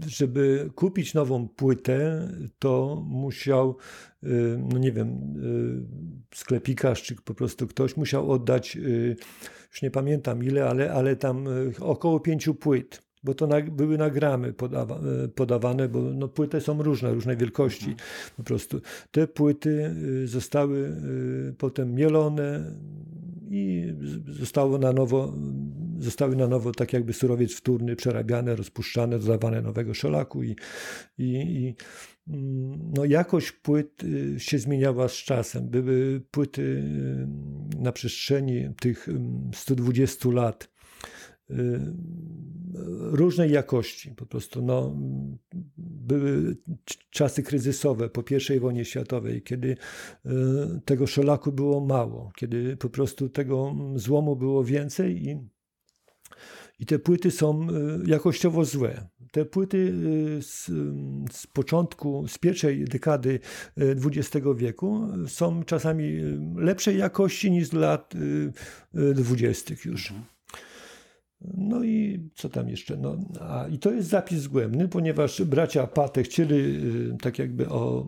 żeby kupić nową płytę, to musiał, no nie wiem, sklepikarz czy po prostu ktoś musiał oddać, już nie pamiętam ile, ale, ale tam około pięciu płyt bo to na, były nagramy podawa, podawane, bo no, płyty są różne, różnej wielkości po prostu. Te płyty zostały potem mielone, i zostało na nowo, zostały na nowo tak jakby surowiec wtórny przerabiane, rozpuszczane, dodawane nowego szelaku i, i, i no jakość płyt y, się zmieniała z czasem. Były płyty y, na przestrzeni tych 120 lat y, różnej jakości. Po prostu no, były czasy kryzysowe po I wojnie światowej, kiedy e, tego szelaku było mało, kiedy po prostu tego złomu było więcej i, i te płyty są e, jakościowo złe. Te płyty z, z początku, z pierwszej dekady XX wieku są czasami lepszej jakości niż z lat dwudziestych już. Mhm. No i co tam jeszcze? No, a, I to jest zapis zgłębny, ponieważ bracia Pate chcieli y, tak jakby o,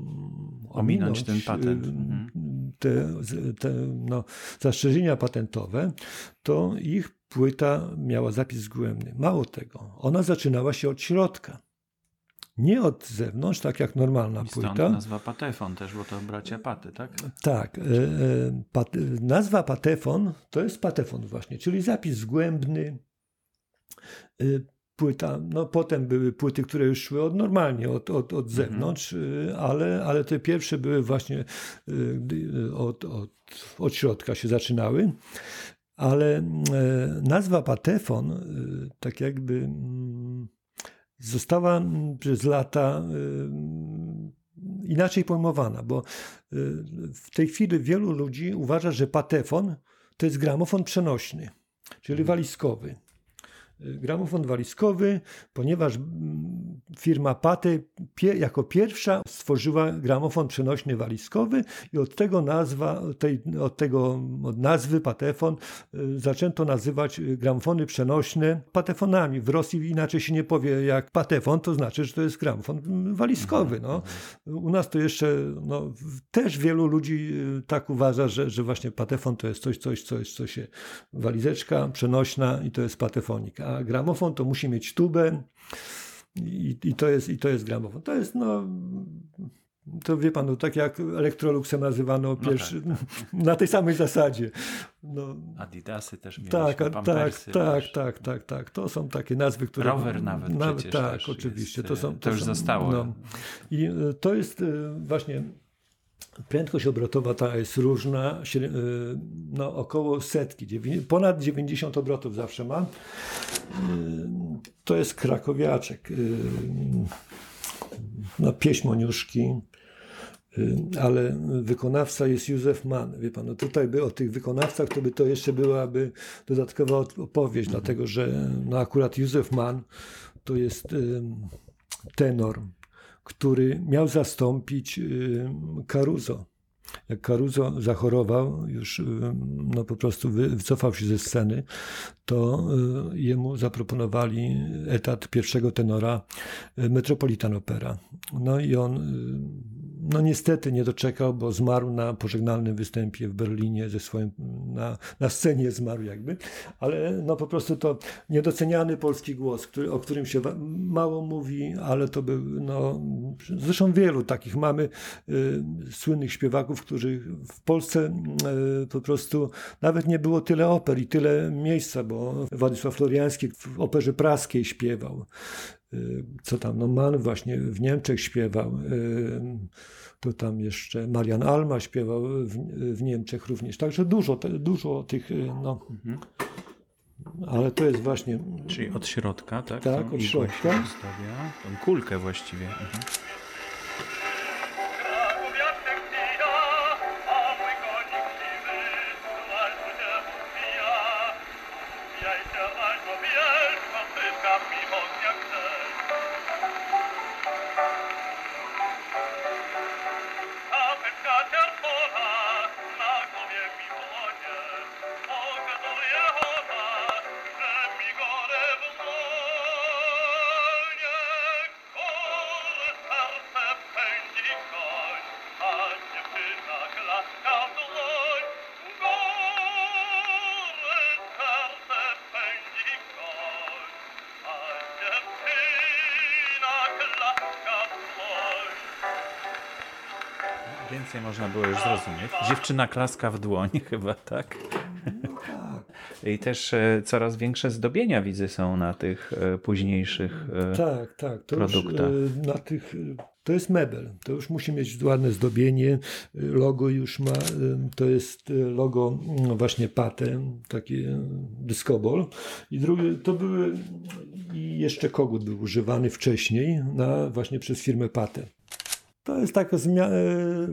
ominąć ten patent. Y, mhm. Te, te no, zastrzeżenia patentowe, to ich płyta miała zapis zgłębny. Mało tego, ona zaczynała się od środka. Nie od zewnątrz, tak jak normalna I stąd płyta. nazwa Patefon też, bo to bracia Paty, tak? Tak. E, e, pat, nazwa Patefon to jest Patefon właśnie, czyli zapis zgłębny, płyta, no potem były płyty, które już szły od, normalnie od, od, od mhm. zewnątrz, mhm. ale, ale te pierwsze były właśnie y, od, od, od środka się zaczynały. Ale nazwa Patefon tak jakby mm, została przez lata inaczej pojmowana, bo w tej chwili wielu ludzi uważa, że Patefon to jest gramofon przenośny, czyli mhm. walizkowy. Gramofon walizkowy, ponieważ mm, firma Pate jako pierwsza stworzyła gramofon przenośny walizkowy i od tego nazwa, tej, od tego od nazwy Patefon y, zaczęto nazywać gramofony przenośne patefonami. W Rosji inaczej się nie powie jak patefon, to znaczy, że to jest gramofon walizkowy. No. U nas to jeszcze no, też wielu ludzi y, tak uważa, że, że właśnie patefon to jest coś, coś, coś, co się walizeczka przenośna i to jest patefonik. A gramofon to musi mieć tubę i, i, to, jest, i to jest gramofon. To jest no to wie pan, no, tak jak Electroluxem nazywano no pierwszy, tak, tak. na tej samej zasadzie. No, Adidasy też mieliśmy, tak, tak, pampersy, tak, tak, tak, tak. To są takie nazwy, które... Rower nawet, nawet przecież Tak, oczywiście. Jest, to, są, to, to już są, zostało. No. I e, to jest e, właśnie... Prędkość obrotowa ta jest różna, e, no około setki, ponad 90 obrotów zawsze ma. To jest krakowiaczek, no pieśń Moniuszki, Y, ale wykonawca jest Józef Mann. Wie pan, no tutaj by o tych wykonawcach to by to jeszcze byłaby dodatkowa opowieść, dlatego że no akurat Józef Mann to jest tenor, który miał zastąpić Caruso. Jak Caruso zachorował, już no po prostu wycofał się ze sceny, to y, jemu zaproponowali etat pierwszego tenora y, Metropolitan Opera. No i on no niestety nie doczekał, bo zmarł na pożegnalnym występie w Berlinie ze swoim, na, na scenie zmarł jakby, ale no po prostu to niedoceniany polski głos, który, o którym się mało mówi, ale to był, no zresztą wielu takich mamy y, słynnych śpiewaków, którzy w Polsce y, po prostu nawet nie było tyle oper i tyle miejsca, bo Władysław Floriański w operze praskiej śpiewał. Y, co tam, no Mann właśnie w Niemczech śpiewał, y, to tam jeszcze Marian Alma śpiewał w, w Niemczech również, także dużo, dużo tych, y, no, mhm. ale to jest właśnie... Czyli od środka, tak? Tak, od środka. Tą kulkę właściwie. Mhm. Można było już zrozumieć. Dziewczyna klaska w dłoń chyba, tak? I też e, coraz większe zdobienia widzę są na tych e, późniejszych e, tak, tak. To produktach. Już, na tych, to jest mebel. To już musi mieć ładne zdobienie. Logo już ma, to jest logo no właśnie Pate, taki dyskobol. I drugi, to były, i jeszcze kogut był używany wcześniej na, właśnie przez firmę Pate. To jest taka zmiana, e,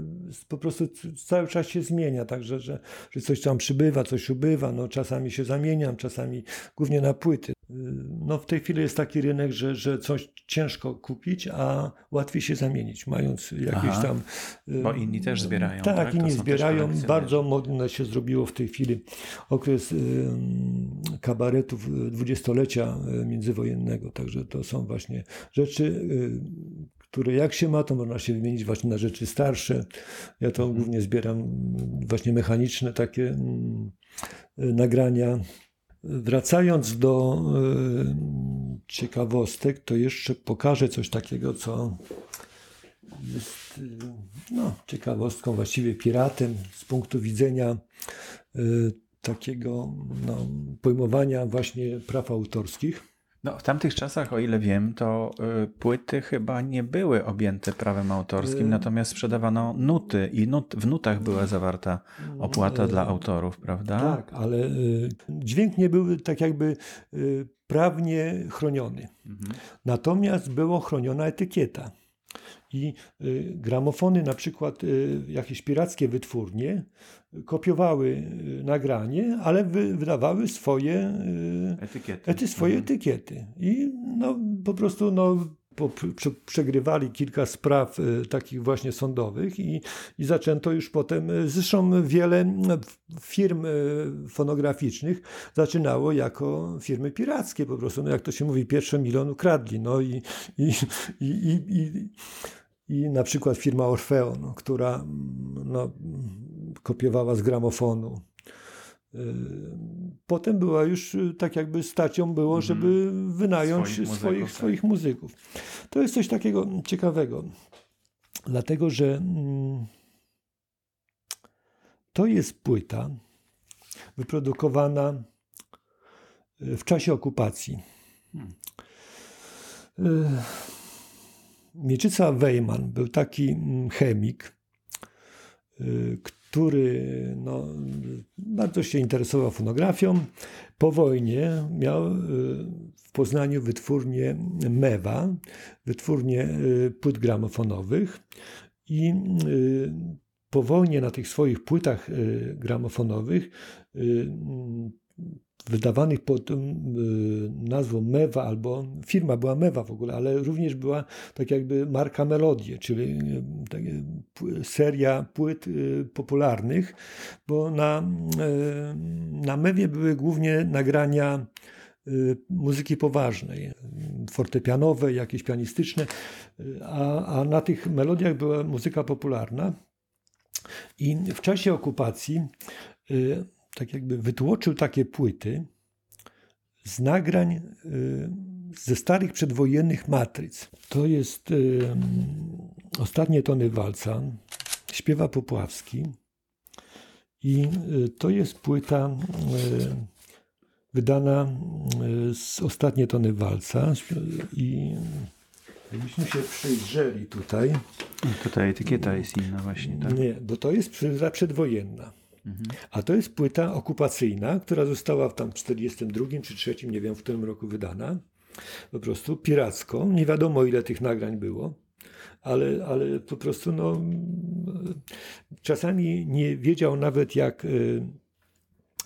po prostu cały czas się zmienia, także, że, że coś tam przybywa, coś ubywa, no czasami się zamieniam, czasami głównie na płyty. E, no w tej chwili jest taki rynek, że, że coś ciężko kupić, a łatwiej się zamienić, mając jakieś Aha, tam... E, bo inni też zbierają, tak? tak? inni zbierają. Bardzo modne się zrobiło w tej chwili okres kabaretów dwudziestolecia międzywojennego, także to są właśnie rzeczy, które jak się ma, to można się wymienić właśnie na rzeczy starsze. Ja to mhm. głównie zbieram właśnie mechaniczne takie mm, nagrania. Wracając do y, ciekawostek, to jeszcze pokażę coś takiego, co jest y, no, ciekawostką, właściwie piratem z punktu widzenia y, takiego no, pojmowania właśnie praw autorskich. No, w tamtych czasach, o ile wiem, to y, płyty chyba nie były objęte prawem autorskim, y natomiast sprzedawano nuty i nut, w nutach była zawarta opłata y dla autorów, prawda? Tak, ale y, dźwięk nie był tak jakby y, prawnie chroniony. Mhm. Natomiast była chroniona etykieta. I y, gramofony, na przykład y, jakieś pirackie wytwórnie, kopiowały y, nagranie, ale wy, wydawały swoje etykiety. Ety, swoje mhm. etykiety. I no, po prostu no, po, prze, przegrywali kilka spraw takich właśnie sądowych i, i zaczęto już potem, zresztą wiele firm fonograficznych zaczynało jako firmy pirackie po prostu, no jak to się mówi, pierwsze milion kradli, no i, i, i, i, i i na przykład firma Orfeon, która mm, no, kopiowała z gramofonu. Y, Potem była już y, tak jakby stacją było, Mhm. żeby wynająć Swoich swoich, muzyków, tak. swoich muzyków. To jest coś takiego ciekawego, dlatego że mm, to jest płyta wyprodukowana y, w czasie okupacji. Y, Mieczyca Wejman był taki mm, chemik, y, który no, bardzo się interesował fonografią. Po wojnie miał y, w Poznaniu wytwórnię Mewa, wytwórnię y, płyt gramofonowych i po wojnie na tych swoich płytach gramofonowych wydawanych pod y, nazwą Mewa, albo firma była Mewa w ogóle, ale również była tak jakby marka Melodie, czyli y, takie pły- seria płyt y, popularnych, bo na, y, na Mewie były głównie nagrania y, muzyki poważnej, y, fortepianowe, jakieś pianistyczne, y, a, a na tych melodiach była muzyka popularna. I w czasie okupacji y, tak jakby wytłoczył takie płyty z nagrań y, ze starych przedwojennych matryc. To jest y, ostatnie tony walca, śpiewa Popławski i y, to jest płyta wydana z ostatnie tony walca i jakbyśmy się przyjrzeli tutaj, Tutaj etykieta jest inna właśnie, tak? nie, bo to jest płyta przedwojenna. A to jest płyta okupacyjna, która została w tam 42 czy 3, nie wiem, w którym roku wydana. Po prostu piracko. Nie wiadomo ile tych nagrań było, ale, ale po prostu no, czasami nie wiedział nawet jak y,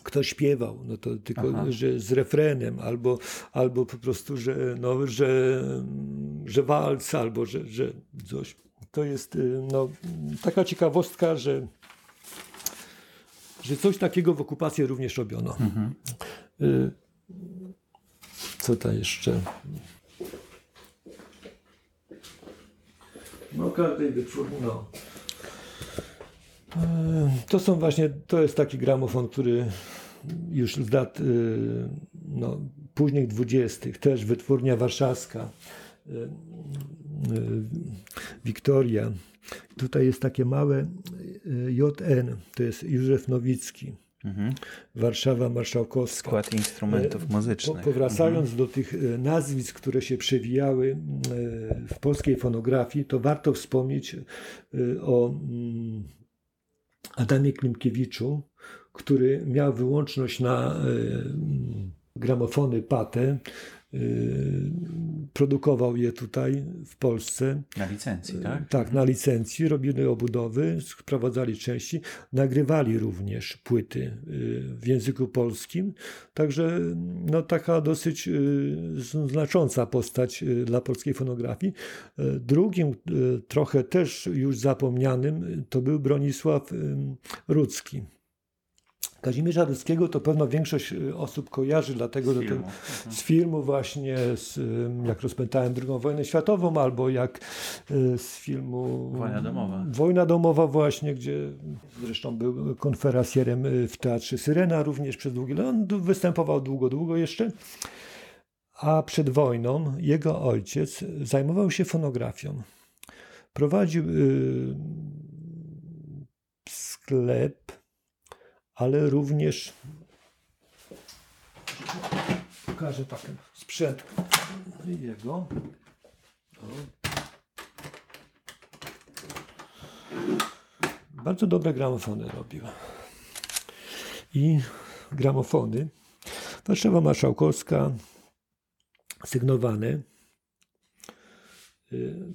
kto śpiewał, no to tylko, Aha. że z refrenem, albo, albo po prostu, że, no, że, że walc, albo że, że coś. To jest y, no, taka ciekawostka, że że coś takiego w okupacji również robiono. Y, Co to jeszcze? No każdej wytwórni, no. Y, To są właśnie, to jest taki gramofon, który już z lat y, no, późnych dwudziestych, też wytwórnia warszawska, Wiktoria. Tutaj jest takie małe y, JN, to jest Józef Nowicki, Mhm. Warszawa Marszałkowska. Skład instrumentów Po, muzycznych. powracając do tych nazwisk, które się przewijały w polskiej fonografii, to warto wspomnieć o mm, Adamie Klimkiewiczu, który miał wyłączność na gramofony Pate. E, Produkował je tutaj w Polsce. Na licencji, tak? Tak, na licencji, robili obudowy, sprowadzali części, nagrywali również płyty y, w języku polskim. Także no, taka dosyć y, znacząca postać y, dla polskiej fonografii. Y, Drugim, y, trochę też już zapomnianym, y, to był Bronisław y, Rudzki. Kazimierza Rudzkiego to pewno większość y, osób kojarzy, dlatego że to, filmu. z filmu właśnie, z, jak rozpętałem II wojnę światową, albo jak y, z filmu Wojna domowa. Wojna domowa właśnie, gdzie zresztą był konferencjerem y, w Teatrze Syrena również przez długi lat. On występował długo, długo jeszcze. A przed wojną jego ojciec zajmował się fonografią. Prowadził y, sklep, ale również pokażę taki sprzęt jego. Bardzo dobre gramofony robił. I gramofony Warszawa Marszałkowska sygnowane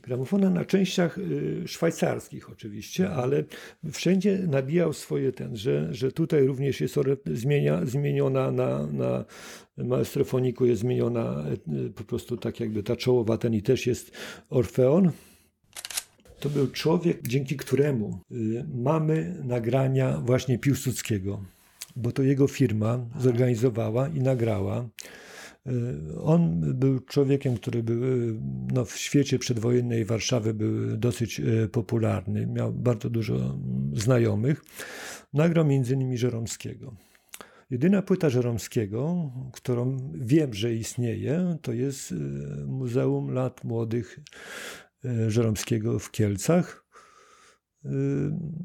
gramofona na częściach y, szwajcarskich oczywiście, ale wszędzie nabijał swoje ten, że, że tutaj również jest zmienia, zmieniona na, na maestrofoniku jest zmieniona po prostu tak jakby ta czołowa ten i też jest Orfeon. To był człowiek, dzięki któremu mamy nagrania właśnie Piłsudskiego, bo to jego firma zorganizowała i nagrała. Y, on był człowiekiem, który był y, no, w świecie przedwojennej Warszawy był dosyć y, popularny, miał bardzo dużo znajomych. Nagrał innymi Żeromskiego. Jedyna płyta Żeromskiego, którą wiem, że istnieje, to jest Muzeum Lat Młodych Żeromskiego w Kielcach.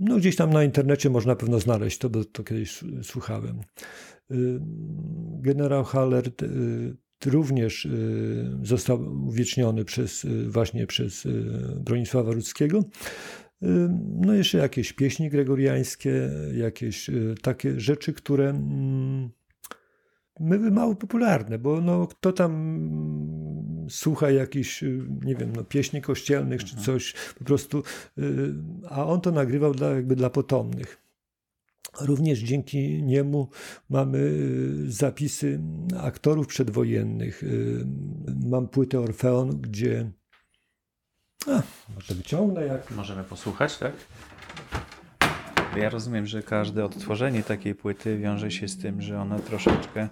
No, gdzieś tam na internecie można pewno znaleźć to, bo to kiedyś słuchałem. Y, generał Haller y, również y, został uwieczniony przez, właśnie przez Bronisława Rudzkiego. No jeszcze jakieś pieśni gregoriańskie, jakieś takie rzeczy, które mm, były mało popularne, bo no, kto tam słucha jakichś, nie wiem, no, pieśni kościelnych czy mhm. coś, po prostu, a on to nagrywał dla, jakby dla potomnych. Również dzięki niemu mamy y, zapisy aktorów przedwojennych. Y, mam płytę Orfeon, gdzie. A, może wyciągnę jak. Możemy posłuchać, tak? Ja rozumiem, że każde odtworzenie takiej płyty wiąże się z tym, że ona troszeczkę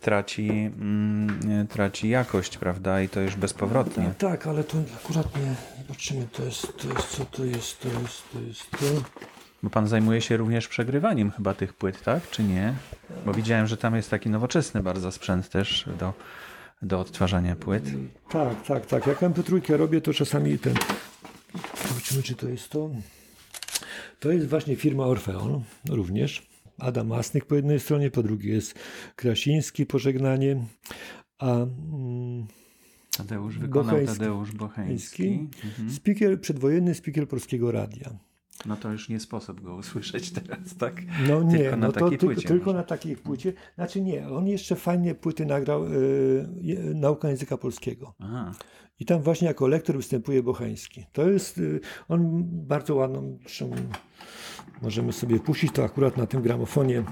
traci, mm, traci jakość, prawda? I to już bezpowrotnie. Tak, tak ale to akurat nie. Zobaczymy, to jest, to jest co to jest, to jest, to jest to. Bo pan zajmuje się również przegrywaniem chyba tych płyt, tak? Czy nie? Bo widziałem, że tam jest taki nowoczesny bardzo sprzęt też do, do odtwarzania płyt. Tak, tak, tak. Jak MP3 robię, to czasami ten. Zobaczymy, czy to jest to. To jest właśnie firma Orfeon również. Adam Masnyk po jednej stronie, po drugiej jest Krasiński, pożegnanie, a mm, Tadeusz wykonał Bocheński, Tadeusz Bocheński. Mhm. Speaker, przedwojenny speaker Polskiego Radia. No to już nie sposób go usłyszeć teraz, tak? No nie, tylko na no takiej płycie. Tylko na takiej płycie. Znaczy nie, on jeszcze fajnie płyty nagrał y, Nauka Języka Polskiego. Aha. I tam właśnie jako lektor występuje Bochański. To jest, y, on bardzo ładną, zresztą możemy sobie puścić to akurat na tym gramofonie.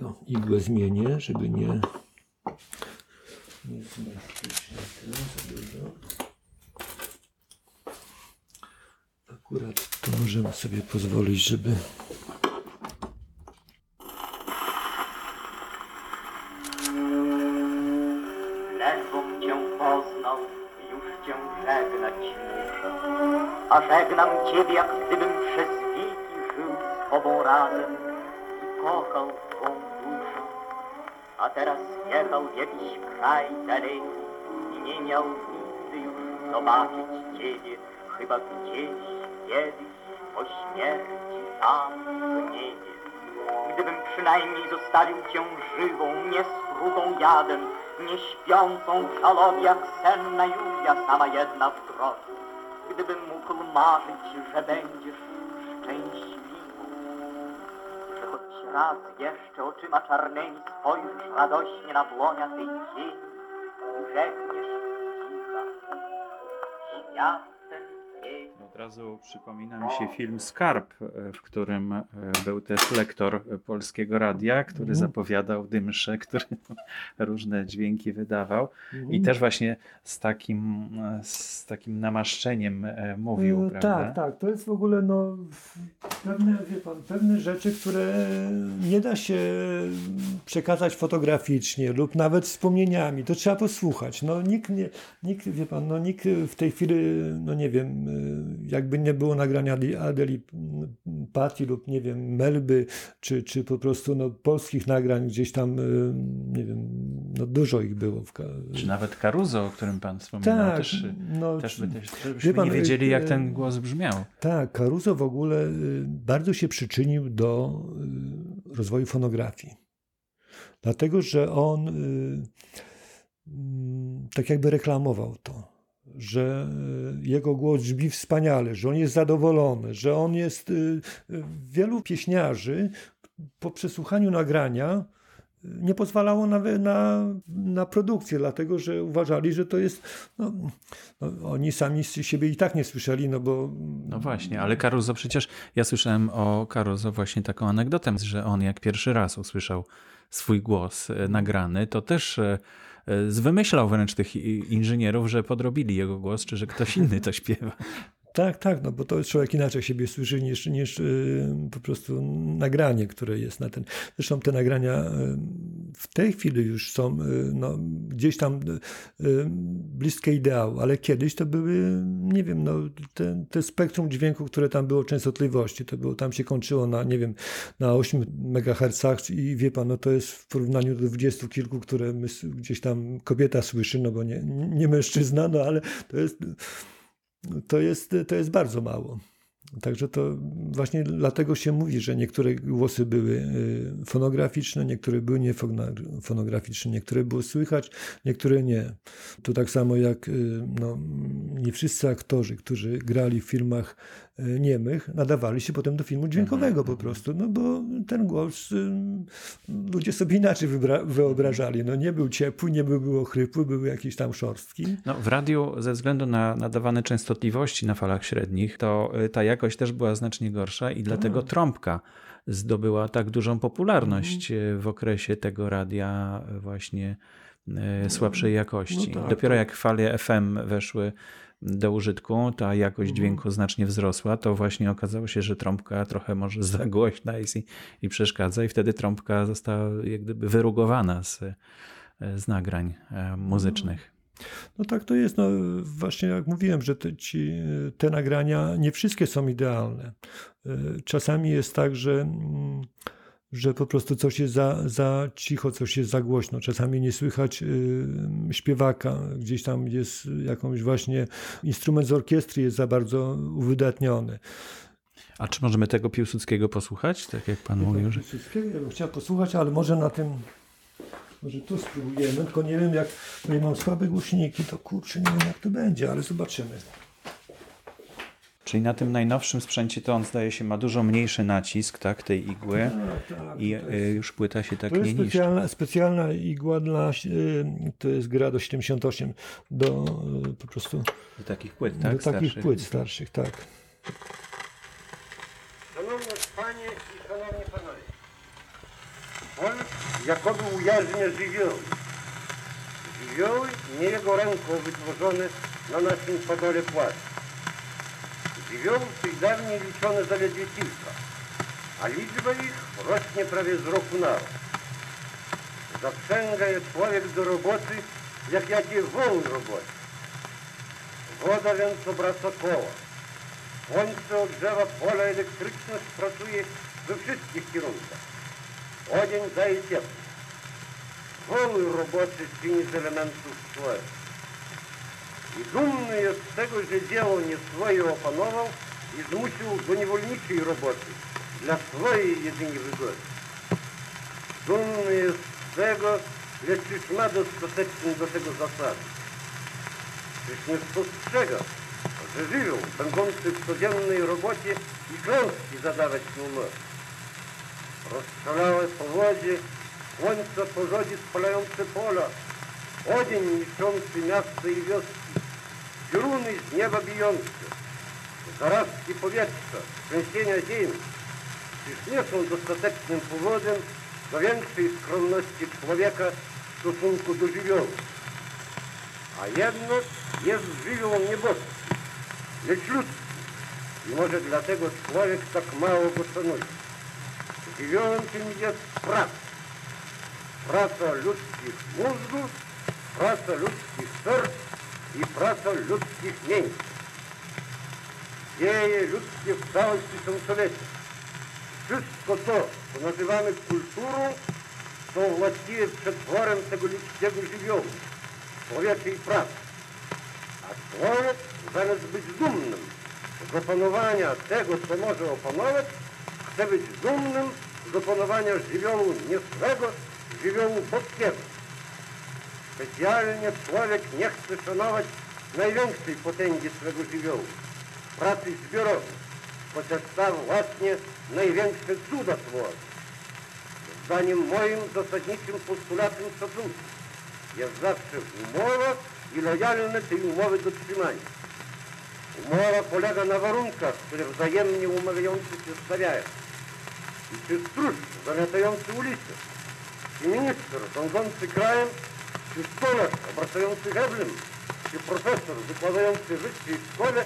No, igłę zmienię, żeby nie... Nie zmartwić się za dużo. Akurat tu możemy sobie pozwolić, żeby Ledwom cię poznał, już cię żegnać muszę. A żegnam ciebie, jak gdybym przez wieki żył z tobą razem i kochał twą duszę. A teraz jechał w jakiś kraj daleki i nie miał nigdy już zobaczyć ciebie, chyba gdzieś kiedyś po śmierci w niebie. Gdybym przynajmniej zostawił cię żywą, nie strutą jadem, nie śpiącą w żalobie jak senna Julia, sama jedna w drodze. Gdybym mógł marzyć, że będziesz szczęśliwą, że choć raz jeszcze oczyma czarnymi spojrzysz radośnie na błonia tej ziemi, urzekniesz cicha. Świat od razu przypomina mi się film Skarb, e, w którym e, był też lektor polskiego radia, który mm. zapowiadał dymsze, który różne dźwięki wydawał mm. i mhm. też właśnie z takim, e, z takim namaszczeniem mówił. E, tak, tak. To jest w ogóle no, pewne, wie pan, pewne rzeczy, które nie da się przekazać fotograficznie lub nawet wspomnieniami. To trzeba posłuchać. No, nikt, nie, nikt, wie pan, no, nikt w tej chwili, no nie wiem, jakby nie było nagrania Adeli Patti lub nie wiem, Melby, czy, czy po prostu no, polskich nagrań gdzieś tam, y, nie wiem, no dużo ich było. Czy nawet Caruso, o którym pan wspominał, tak, też, no, też by też, żebyśmy pan, nie wiedzieli, jak y, ten głos brzmiał. Tak, Caruso w ogóle bardzo się przyczynił do rozwoju fonografii. Dlatego, że on tak jakby reklamował to że jego głos brzmi wspaniale, że on jest zadowolony, że on jest. E, wielu pieśniarzy po przesłuchaniu nagrania nie pozwalało na, na, na produkcję, dlatego że uważali, że to jest. No, no, oni sami z siebie i tak nie słyszeli, no bo. No właśnie, ale Caruso przecież ja słyszałem o Caruso właśnie taką anegdotę, że on jak pierwszy raz usłyszał swój głos e, nagrany, to też e, e, zwymyślał wręcz tych inżynierów, że podrobili jego głos, czy że ktoś inny to śpiewa. Tak, tak, no bo to człowiek inaczej siebie słyszy niż, niż yy, po prostu nagranie, które jest na ten. Zresztą te nagrania yy, w tej chwili już są yy, no, gdzieś tam y, bliskie ideału, ale kiedyś to były, nie wiem, no, te, te, spektrum dźwięku, które tam było częstotliwości, to było, tam się kończyło na, nie wiem, na 8 MHz i wie pan, no to jest w porównaniu do dwudziestu kilku, które my, gdzieś tam kobieta słyszy, no bo nie, nie mężczyzna, no ale to jest to jest, to jest bardzo mało. Także to właśnie dlatego się mówi, że niektóre głosy były y, fonograficzne, niektóre były niefonograficzne, niektóre było słychać, niektóre nie. To tak samo jak y, no, nie wszyscy aktorzy, którzy grali w filmach niemych, nadawali się potem do filmu dźwiękowego po prostu, no bo ten głos ludzie sobie inaczej wyobrażali. No nie był ciepły, nie był, był ochrypły, były jakieś tam szorstki. No, w radiu ze względu na nadawane częstotliwości na falach średnich, to ta jakość też była znacznie gorsza i dlatego tak. trąbka zdobyła tak dużą popularność mhm. w okresie tego radia właśnie e, słabszej jakości. No tak, Dopiero tak. jak fale FM weszły do użytku, ta jakość mhm. dźwięku znacznie wzrosła, to właśnie okazało się, że trąbka trochę może za głośna jest i, i przeszkadza i wtedy trąbka została jak gdyby wyrugowana z, z nagrań e, muzycznych. No tak to jest. No, właśnie jak mówiłem, że te, ci, te nagrania nie wszystkie są idealne. E, czasami jest tak, że, mm, że po prostu coś jest za, za cicho, coś jest za głośno. Czasami nie słychać y, śpiewaka, gdzieś tam jest jakąś właśnie instrument z orkiestry jest za bardzo uwydatniony. A czy możemy tego Piłsudskiego posłuchać, tak jak pan mówił? Że... Piłsudskiego ja bym chciał posłuchać, ale może na tym może tu spróbujemy, tylko nie wiem jak, bo ja mam słabe głośniki, to kurczę, nie wiem jak to będzie, ale zobaczymy. Czyli na tym najnowszym sprzęcie to on zdaje się ma dużo mniejszy nacisk tak, tej igły tak, tak, i jest, już płyta się tak to nie jest specjalna, specjalna igła dla, y, to jest gra do 78, do y, po prostu... Do takich płyt, tak? Do takich płyt starszych, tak. Szanowne Panie i Szanowni Panowie, on jakoby ujarzmia żywioły. Żywioły nie jego ręką wytworzone na naszym podole płaszcz. Żywioły tych dawniej liczone zaledwie kilka, a liczba ich rośnie prawie z roku na rok. Zaprzęga je człowiek do roboty, jak jakie woł roboty. Woda więc obraca koła. Słońce ogrzewa pola, elektryczność pracuje we wszystkich kierunkach. Odzień daje ciepło. Woły roboczy czyni z elementów człowieka. I dumny jest z tego, że dzieło nie swoje opanował i zmusił do niewolniczej roboty dla swojej jedynie wygody. Dumny jest z tego, lecz już ma dostateczny do tego zasady. Czyż nie spostrzega, że żyją, będący w codziennej robocie i klęski zadawać mu może. Rozszalałe powodzie, słońce porządzi spalające pola, odzień niszczący miasta i wioski, pioruny z nieba bijące, zarazki powietrza, trzęsienia ziemi, czyż nie są dostatecznym powodem do większej skromności człowieka w stosunku do żywiołu. A jednak jest żywioł nieboski, lecz ludzki i może dlatego człowiek tak mało go szanuje. Żywiołem tym jest praca. Praca ludzkich mózgów, praca ludzkich serc i praca ludzkich mięśni. Dzieje ludzkie w są człowiecie. Wszystko to, co nazywamy kulturą, są właściwie przetworem tego ludzkiego żywiołu, człowieczej pracy. A człowiek zamiast być dumnym z opanowania tego, co może opanować, chce być dumnym z opanowania żywiołu niesłego, żywiołu boskiego. Człowiek nie chce szanować największej potęgi swego żywiołu, pracy zbiorowej, chociaż ta właśnie największe cuda tworzy. zdaniem moim zasadniczym postulatem szacunku jest zawsze umowa i lojalne tej umowy dotrzymanie. Umowa polega na warunkach, które wzajemnie umawiający się stawiają. I czy stróż zamiatający ulicę, czy minister rządzący krajem, czy stolarz obracający heblem, czy profesor wykładający w wyższej szkole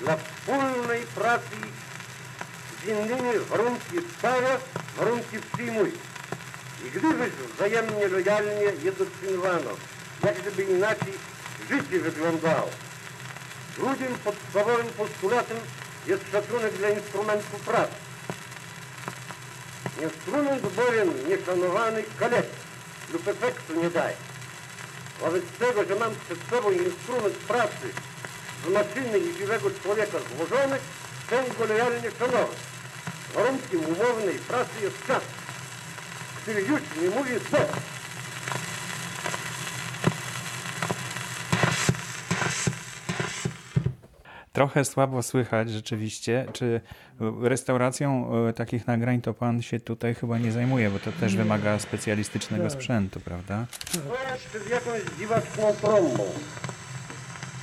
dla wspólnej pracy z innymi warunki stawia, warunki przyjmuje. I gdybyś wzajemnie lojalnie je dotrzymywano, jak gdyby inaczej życie wyglądało. Drugim podstawowym postulatem jest szacunek dla instrumentu pracy. Instrument bowiem nieszanowany kaleczy lub efektu nie daje. Że mam przed sobą instrument pracy z maszyny i żywego człowieka złożony, chcę go lojalnie szanować. Warunkiem umownej pracy jest czas, który już nie mówi stop. Trochę słabo słychać rzeczywiście. Czy restauracją e, takich nagrań to pan się tutaj chyba nie zajmuje, bo to też wymaga specjalistycznego Tak. sprzętu, prawda? To z jakąś dziwaczną trąbą.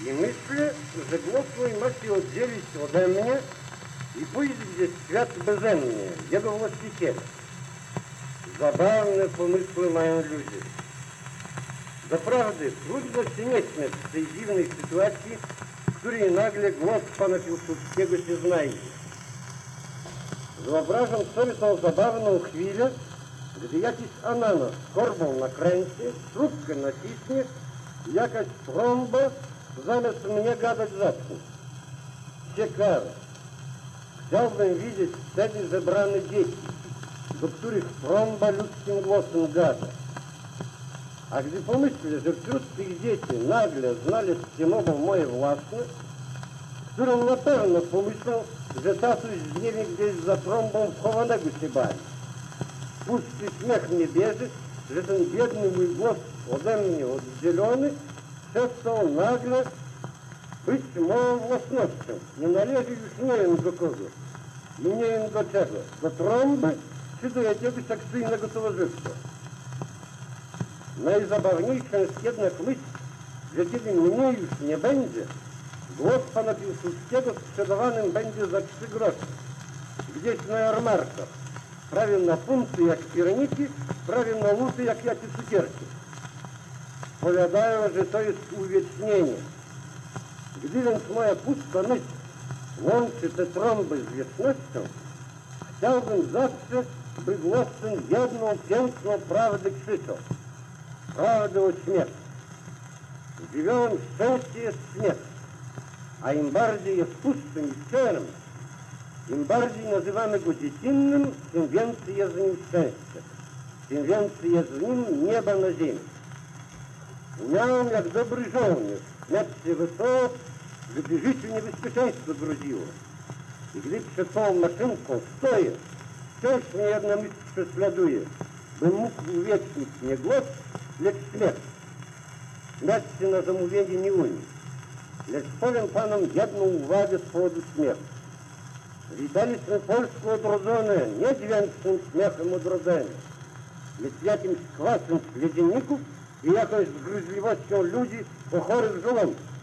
I myślę, że głos mój ma się oddzielić ode mnie i pójść gdzieś w świat beze mnie, jego właściciela. Zabawne pomysły mają ludzie. Doprawdy, trudno się nie śmiać w tej dziwnej sytuacji, w której nagle głos pana Piłsudskiego się znajdzie. Wyobrażam sobie tą zabawną chwilę, gdy jakiś ananas korbą nakręci, śrubkę naciśnie i jakaś trąba zamiast mnie gadać zacznie. Ciekawe. Chciałbym widzieć wtedy zebrane dzieci, do których trąba ludzkim głosem gada. A gdy pomyślę, że wśród tych dzieci nagle znaleźć się mogą moje własne, którą na pewno pomyślą, że tatuś nie wie gdzieś za trąbą wchowanego się bali. Pusty śmiech mnie bierze, że ten biedny mój głos ode mnie oddzielony przestał nagle być moją własnością. Nie należy już nie wiem do kogo. I nie wiem do czego. Do trąby czy do jakiegoś akcyjnego towarzystwa. Że kiedy mnie już nie będzie, głos pana Piłsudskiego sprzedawanym będzie za trzy grosze. Gdzieś na jarmarkach. Prawie na punty jak pierniki, prawie na łuty jak jakie cukierki. Powiadają, że to jest uwiecznienie. Gdy więc moja pusta myśl łączy te trąby z wiecznością, chciałbym zawsze, by głos ten jedną piękną prawdę krzyczał. Prawdę o śmierci. Żywiołem szczęście jest śmierć, a im bardziej jest pustym i szczerym, im bardziej nazywamy go dziecinnym, tym więcej jest w nim szczęścia, tym więcej jest w nim nieba na ziemi. Umiałem jak dobry żołnierz śmiać się wesoło, gdy życiu niebezpieczeństwo groziło. I gdy przed tą maszynką stoję, wciąż mnie bym mógł uwiecznić nie głos, lecz śmierć. Śmiać się na zamówienie nie umiem. Lecz powiem panom jedną uwagę z powodu śmiechu. Witaliśmy Polskę odrodzone nie dźwięcznym śmiechem odrodzenia, lecz jakimś kwasem z ledzienników i jakąś zgryźliwością ludzi o chorych żołądkach.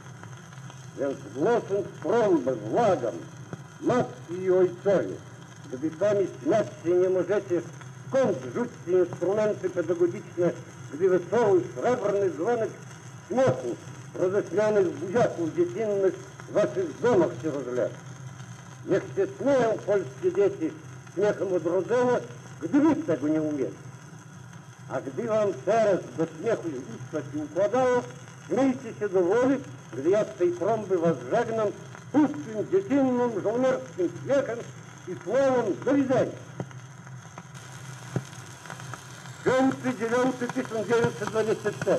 Więc głosem trąbę błagam, matki i ojcowie, gdy sami śmiać się nie możecie, skąd rzućcie instrumenty pedagogiczne, wesoły, srebrny dzwonek śmiechu roześmianych buziaków dziecinnych w waszych domach się rozlewa. Niech się śmieją polskie dzieci śmiechem odrodzenia, gdy wy tego nie umiecie. A gdy wam teraz do śmiechu usta się układało, śmiejcie się do woli, gdy ja z tej trąby was żegnam pustym, dziecinnym, żołnierskim śmiechem i słowem do widzenia. 5-9-1924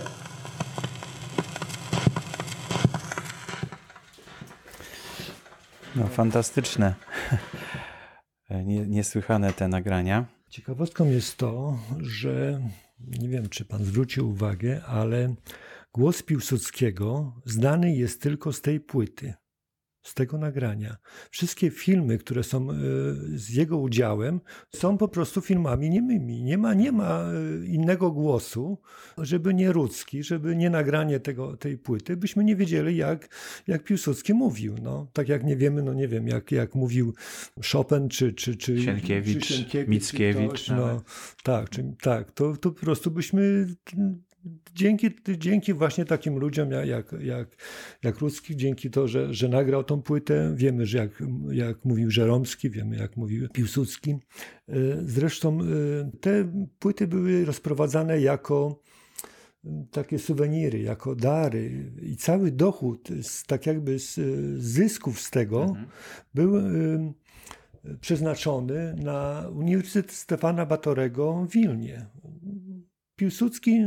No, fantastyczne. Nie- Niesłychane te nagrania. Ciekawostką jest to, że nie wiem, czy pan zwrócił uwagę, ale głos Piłsudskiego znany jest tylko z tej płyty. Z tego nagrania. Wszystkie filmy, które są e, z jego udziałem, są po prostu filmami niemymi. Nie ma, nie ma e, innego głosu, żeby nie Rudzki, żeby nie nagranie tego, tej płyty, byśmy nie wiedzieli, jak, jak Piłsudski mówił. No, tak jak nie wiemy, no nie wiem, jak, jak mówił Chopin, czy, czy, czy, Sienkiewicz, czy Sienkiewicz, Mickiewicz ktoś, no, tak, czy, tak to, to po prostu byśmy dzięki, dzięki właśnie takim ludziom jak, jak, jak, Rudzki, dzięki to, że, że nagrał tą płytę, wiemy, że jak, jak mówił Żeromski, wiemy, jak mówił Piłsudski. E, Zresztą e, te płyty były rozprowadzane jako takie suweniry, jako dary i cały dochód, z, tak jakby z zysków z tego był e, przeznaczony na Uniwersytet Stefana Batorego w Wilnie. Piłsudski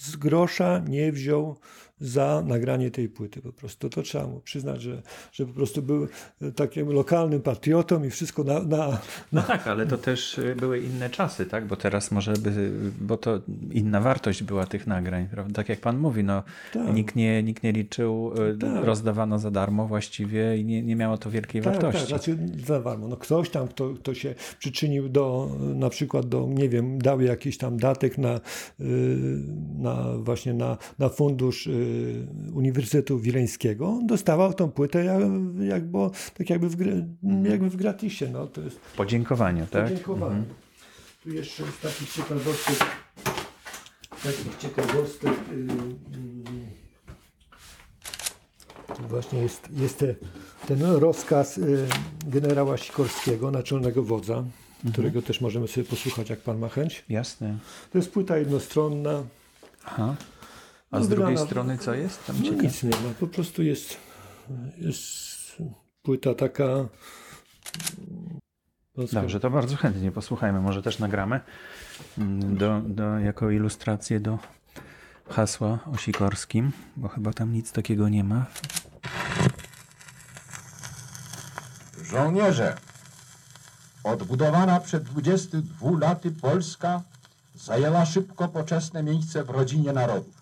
z grosza nie wziął za nagranie tej płyty po prostu. To trzeba mu przyznać, że, że po prostu był takim lokalnym patriotą i wszystko na... na, No tak, ale to też y, były inne czasy, tak? Bo teraz może by, bo to inna wartość była tych nagrań, prawda? Tak jak pan mówi, no Tak. nikt, nie, nikt nie liczył, y, Tak. rozdawano za darmo właściwie i nie, nie miało to wielkiej Tak, tak, wartości. znaczy za darmo. No ktoś tam, kto, kto się przyczynił do, na przykład do, nie wiem, dał jakiś tam datek na, na właśnie na, na fundusz Uniwersytetu Wileńskiego, dostawał tą płytę jak, jak było, tak jakby w, jakby w gratisie. No, to jest Podziękowanie, tak? podziękowanie. Tu jeszcze jest taki ciekawostek, takich ciekawostek. y, y, tu właśnie jest, jest te, ten rozkaz y, generała Sikorskiego, naczelnego wodza, którego też możemy sobie posłuchać, jak pan ma chęć. Jasne. To jest płyta jednostronna. Aha. A No, z drugiej wydana- strony co jest? Tam No nic nie ma, po prostu jest, jest płyta taka. mm, Dobrze, to bardzo chętnie posłuchajmy. Może też nagramy mm, do, do, jako ilustrację do hasła o Sikorskim, bo chyba tam nic takiego nie ma. Żołnierze, odbudowana przed 22 laty Polska zajęła szybko poczesne miejsce w rodzinie narodów.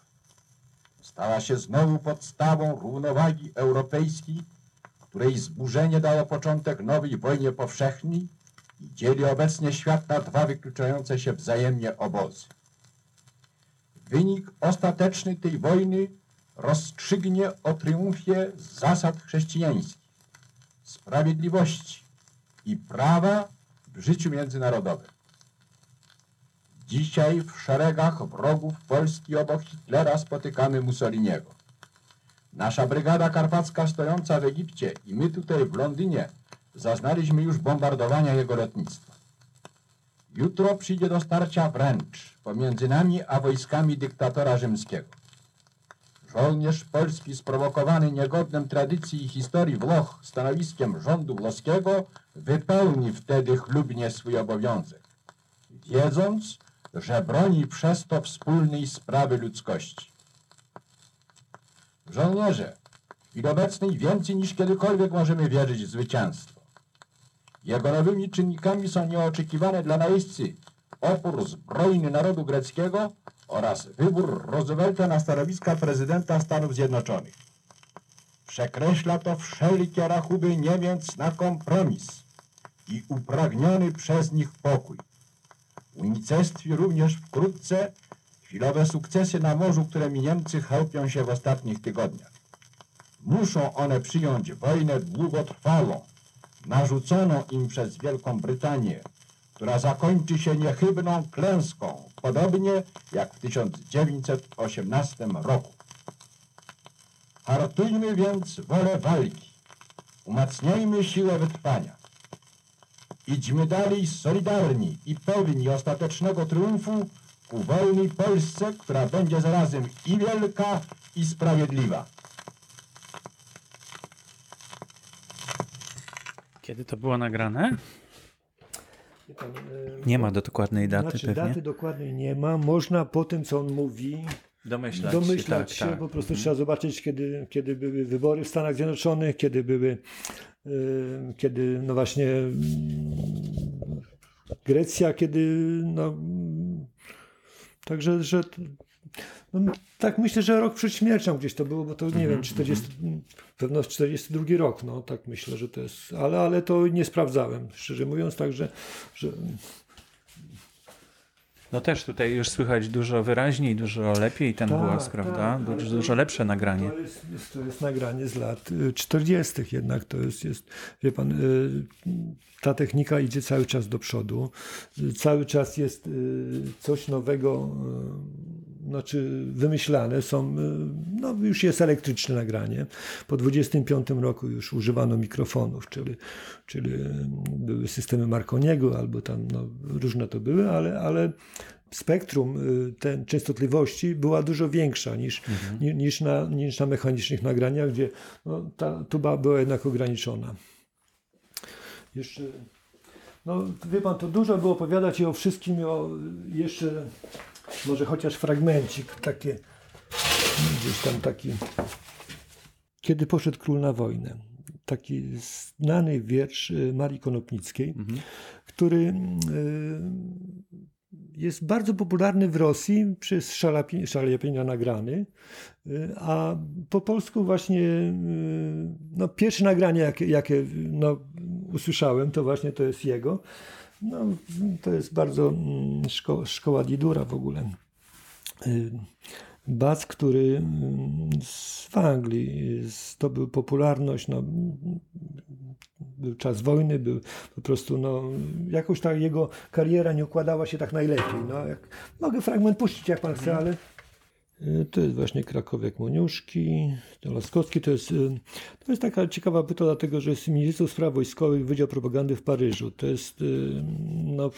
Stała się znowu podstawą równowagi europejskiej, której zburzenie dało początek nowej wojnie powszechnej i dzieli obecnie świat na dwa wykluczające się wzajemnie obozy. Wynik ostateczny tej wojny rozstrzygnie o triumfie zasad chrześcijańskich sprawiedliwości i prawa w życiu międzynarodowym. Dzisiaj w szeregach wrogów Polski obok Hitlera spotykamy Mussoliniego. Nasza brygada karpacka stojąca w Egipcie i my tutaj w Londynie zaznaliśmy już bombardowania jego lotnictwa. Jutro przyjdzie do starcia wręcz pomiędzy nami a wojskami dyktatora rzymskiego. Żołnierz polski sprowokowany niegodnym tradycji i historii Włoch stanowiskiem rządu włoskiego wypełni wtedy chlubnie swój obowiązek, wiedząc, że broni przez to wspólnej sprawy ludzkości. Żołnierze, w chwili obecnej więcej niż kiedykolwiek możemy wierzyć w zwycięstwo. Jego nowymi czynnikami są nieoczekiwane dla najeźdźcy opór zbrojny narodu greckiego oraz wybór Roosevelta na stanowiska prezydenta Stanów Zjednoczonych. Przekreśla to wszelkie rachuby Niemiec na kompromis i upragniony przez nich pokój. Unicestwi również wkrótce chwilowe sukcesy na morzu, którymi Niemcy chełpią się w ostatnich tygodniach. Muszą one przyjąć wojnę długotrwałą, narzuconą im przez Wielką Brytanię, która zakończy się niechybną klęską, podobnie jak w 1918 roku. Hartujmy więc wolę walki, umacniajmy siłę wytrwania. Idźmy dalej solidarni i pewni ostatecznego triumfu ku wolnej Polsce, która będzie zarazem i wielka, i sprawiedliwa. Kiedy to było nagrane? E, Nie ma do dokładnej daty Znaczy, pewnie. daty dokładnej nie ma. Można po tym, co on mówi, Domyślać, domyślać się, się. tak, tak. Po prostu trzeba zobaczyć, kiedy, kiedy były wybory w Stanach Zjednoczonych, kiedy były, kiedy no właśnie mm, Grecja, kiedy no, mm, także, że No, tak myślę, że rok przed śmiercią gdzieś to było, bo to nie wiem, 40, pewno 42 rok, no tak myślę, że to jest, ale, ale to nie sprawdzałem, szczerze mówiąc, także, że No też tutaj już słychać dużo wyraźniej, dużo lepiej ten Tak, głos, prawda? tak, dużo, dużo lepsze nagranie. To jest, jest, to jest nagranie z lat y, 40. jednak to jest, jest wie pan, y, ta technika idzie cały czas do przodu. Y, Cały czas jest y, coś nowego, y, znaczy wymyślane są, y, no już jest elektryczne nagranie. Po 25 roku już używano mikrofonów, czyli, czyli y, były systemy Marconiego albo tam no, różne to były, ale, ale spektrum y, ten częstotliwości była dużo większa niż, ni- niż, na, niż na mechanicznych nagraniach, gdzie no, ta tuba była jednak ograniczona. Jeszcze, no wie pan, to dużo było opowiadać i o wszystkim, i o jeszcze może chociaż fragmencik, takie gdzieś tam taki kiedy poszedł król na wojnę. Taki znany wiersz y, Marii Konopnickiej, który y, jest bardzo popularny w Rosji przez Szalapi- Szalapienia nagrany, y, a po polsku właśnie no, pierwsze nagranie, jakie, jakie no, usłyszałem, to właśnie to jest jego. No, to jest bardzo mm, szko- szkoła Didura w ogóle. Y, Bas, który mm, z Anglii zdobył popularność, no, był czas wojny, był po prostu, no, jakoś ta jego kariera nie układała się tak najlepiej. No, jak, mogę fragment puścić, jak pan chce, ale y, to jest właśnie Krakowiak Moniuszki, Laskowski, to jest, y, to jest taka ciekawa pyta, dlatego że jest ministrem spraw wojskowych Wydział Propagandy w Paryżu. To jest y, no,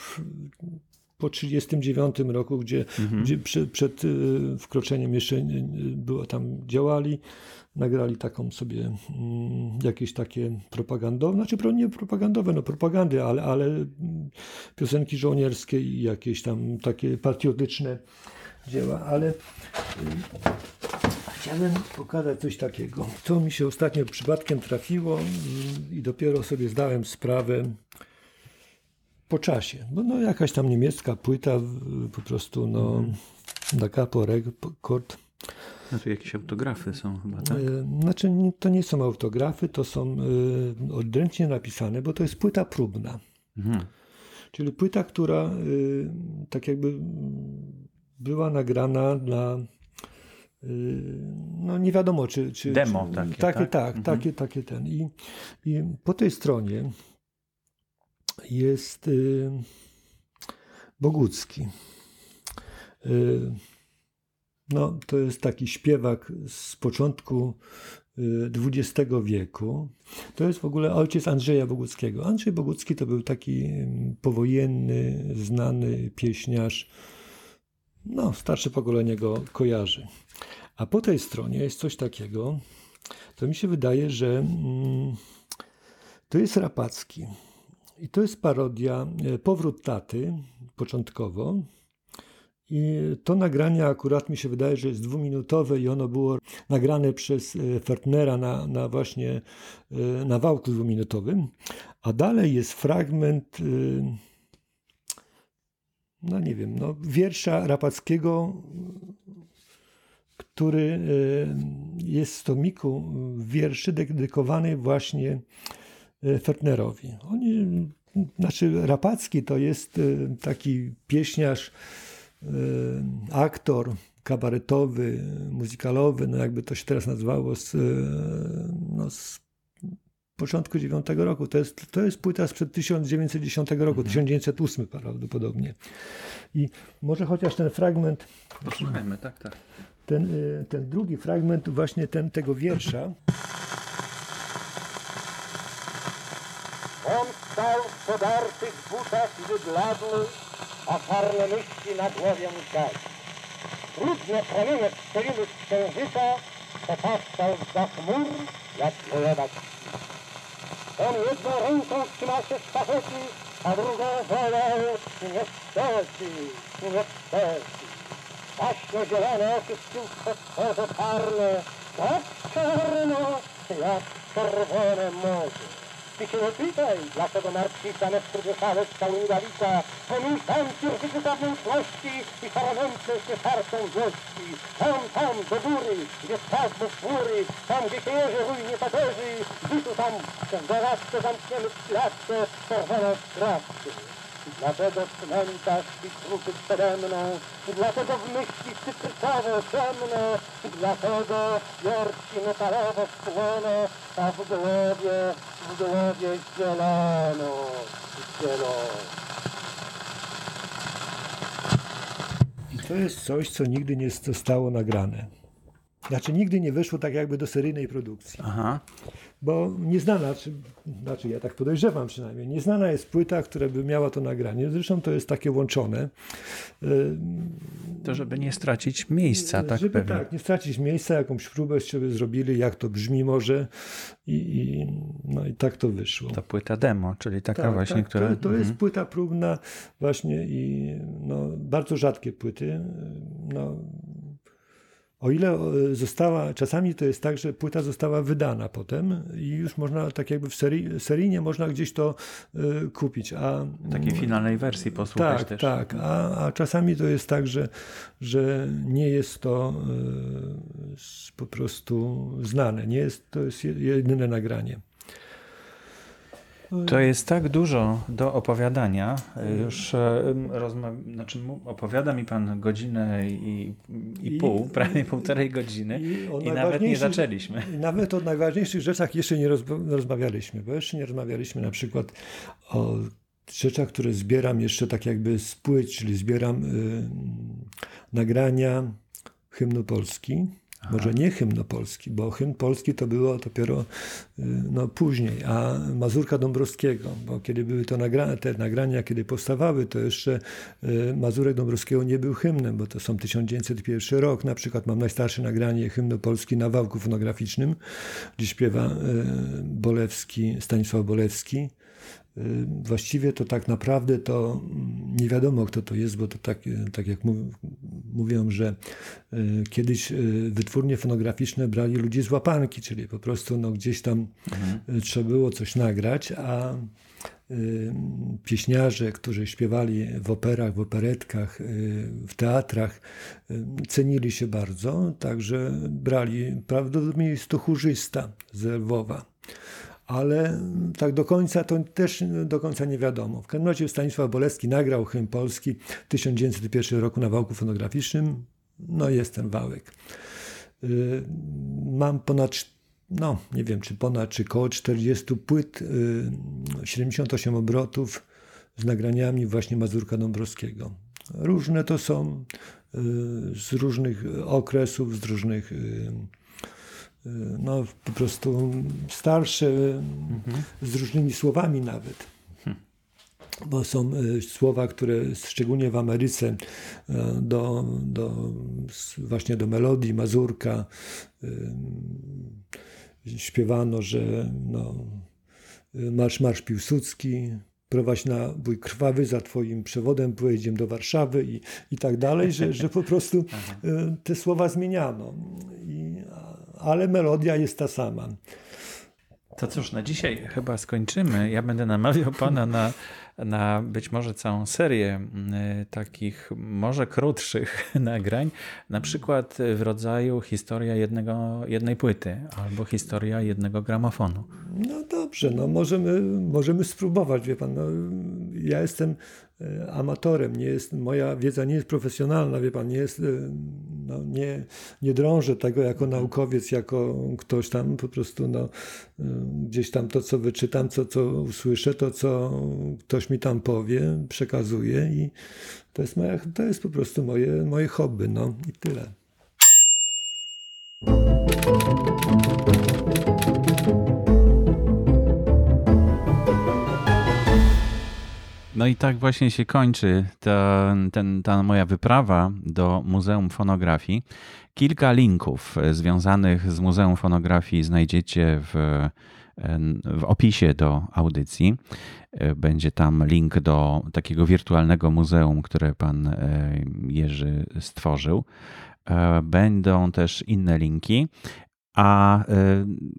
po 1939 roku, gdzie, gdzie prze, przed y, wkroczeniem jeszcze y, y, było tam działali, nagrali taką sobie mm, jakieś takie propagandowe, znaczy nie propagandowe, no propagandy, ale, ale mm, piosenki żołnierskie i jakieś tam takie patriotyczne dzieła, ale y, Chciałem pokazać coś takiego, co mi się ostatnio przypadkiem trafiło mm, i dopiero sobie zdałem sprawę po czasie. Bo no jakaś tam niemiecka płyta, po prostu no da capo record. No tu jakieś autografy są chyba, tak? E, Znaczy to nie są autografy, to są e, odręcznie napisane, bo to jest płyta próbna. Mhm. Czyli płyta, która e, tak jakby była nagrana na e, no nie wiadomo czy... czy Demo czy, takie, takie tak? tak, takie, takie ten. I, I po tej stronie jest y, Bogucki. Y, no, to jest taki śpiewak z początku y, XX wieku. To jest w ogóle ojciec Andrzeja Boguckiego. Andrzej Bogucki to był taki mm, powojenny, znany pieśniarz. No, starsze pokolenie go kojarzy. A po tej stronie jest coś takiego, to mi się wydaje, że mm, to jest Rapacki. I to jest parodia e, Powrót taty początkowo. I to nagranie akurat mi się wydaje, że jest dwuminutowe i ono było nagrane przez e, Fertnera na, na właśnie e, na wałku dwuminutowym. A dalej jest fragment, no nie wiem, no, wiersza Rapackiego, który e, jest w tomiku wierszy dedykowany właśnie e, Fertnerowi. Oni, znaczy Rapacki to jest e, taki pieśniarz, aktor kabaretowy, muzykalowy, no jakby to się teraz nazywało, z, no z początku IX roku. To jest, to jest płyta sprzed 1910 roku, 1908 prawdopodobnie. I może chociaż ten fragment, Posłuchajmy, tak, tak. ten, e, ten drugi fragment właśnie ten, tego wiersza, On stał w podartych butach i wybladły, a czarne myśli na głowie mu. Brudne promienie strzeliły z księżyca, popatrzał za chmur, jak lewak. On jedną ręką trzymał się sztafety, a drugą wolał nie steci, nie steci. Właśnie zielone oczy skórze czarne, tak czarno, jak czerwone morze. Ty się nie pytaj, dlaczego narcysa na skrzydłosale skału Dawida, pomyślam pierdycy zamętności i paramętne się sarką złości. Tam, tam, do góry, gdzie spazmy chmury, tam, gdzie się jeży rój nietoperzy, tu tam, w doradce zamkniemy Dlatego cmentarz i trupy przede mną, dlatego w myśli cytrycowo ciemno, i dlatego wierci metalowo spłono, a w głowie, w głowie zielono, zielono. I to jest coś, co nigdy nie zostało nagrane. Znaczy nigdy nie weszło tak jakby do seryjnej produkcji. Aha. Bo nieznana, czy, znaczy ja tak podejrzewam przynajmniej, nieznana jest płyta, która by miała to nagranie. Zresztą to jest takie łączone. To żeby nie stracić miejsca, tak żeby pewnie. tak, nie stracić miejsca, jakąś próbę sobie zrobili, jak to brzmi może i, i, no i tak to wyszło. To płyta demo, czyli taka Tak, właśnie, tak, która... To, to jest Mhm. płyta próbna właśnie i no, bardzo rzadkie płyty. No, o ile e, została, czasami to jest tak, że płyta została wydana potem i już można tak jakby w serii, seryjnie można gdzieś to e, kupić. A, takiej finalnej wersji posłuchać tak, też. tak. A, a czasami to jest tak, że, że nie jest to s- po prostu znane. Nie jest, to jest je- jedyne nagranie. To jest tak dużo do opowiadania. Już e, rozma- znaczy, opowiada mi pan godzinę i, i I- pół, prawie półtorej godziny i i, nawet nie zaczęliśmy. Nawet o najważniejszych rzeczach jeszcze nie rozma- rozmawialiśmy, bo jeszcze nie rozmawialiśmy na przykład o rzeczach, które zbieram jeszcze tak jakby z płyt, czyli zbieram y, nagrania hymnu Polski. Może nie hymnu Polski, bo hymn Polski to było dopiero y, no, później, a Mazurka Dąbrowskiego, bo kiedy były to nagra te nagrania, kiedy powstawały, to jeszcze y, Mazurek Dąbrowskiego nie był hymnem, bo to są 1901 rok. Na przykład mam najstarsze nagranie hymnu Polski na wałku fonograficznym, gdzie śpiewa y, Bolewski, Stanisław Bolewski. Właściwie to tak naprawdę to mm, nie wiadomo, kto to jest, bo to tak, tak jak mówią, że y, kiedyś y, wytwórnie fonograficzne brali ludzi z łapanki, czyli po prostu no, gdzieś tam y, trzeba było coś nagrać, a pieśniarze, którzy śpiewali w operach, w operetkach, w teatrach, cenili się bardzo, także brali, prawdopodobnie jest to chórzysta z Lwowa ale tak do końca to też do końca nie wiadomo. W każdym razie Stanisław Bolewski nagrał hymn Polski w 1901 roku na wałku fonograficznym. No jest ten wałek. Y, Mam ponad, no nie wiem czy ponad, czy koło 40 płyt, y, 78 obrotów z nagraniami właśnie Mazurka Dąbrowskiego. Różne to są y, z różnych okresów, z różnych y, no, po prostu starsze, z różnymi słowami nawet. Bo są e, słowa, które szczególnie w Ameryce e, do, do, właśnie do melodii Mazurka śpiewano, że no, marsz, marsz Piłsudski, prowadź na bój krwawy, za twoim przewodem pojedziemy do Warszawy i, i tak dalej, że, że po prostu te słowa zmieniano. I, ale melodia jest ta sama. To cóż, na dzisiaj chyba skończymy. Ja będę namawiał pana na, na być może całą serię takich może krótszych nagrań, na przykład w rodzaju historia jednego, jednej płyty albo historia jednego gramofonu. No dobrze, no możemy, możemy spróbować, wie pan. No, ja jestem amatorem, nie jest, moja wiedza nie jest profesjonalna, wie pan, nie jest, e, no, nie, nie drążę tego jako naukowiec, jako ktoś tam po prostu, no, e, gdzieś tam to, co wyczytam, co, co usłyszę, to, co ktoś mi tam powie, przekazuję i to jest, moja, to jest po prostu moje, moje hobby, no i tyle. No i tak właśnie się kończy ta, ten, ta moja wyprawa do Muzeum Fonografii. Kilka linków e, związanych z Muzeum Fonografii znajdziecie w, e, w opisie do audycji. E, Będzie tam link do takiego wirtualnego muzeum, które pan Jerzy stworzył. Będą też inne linki. A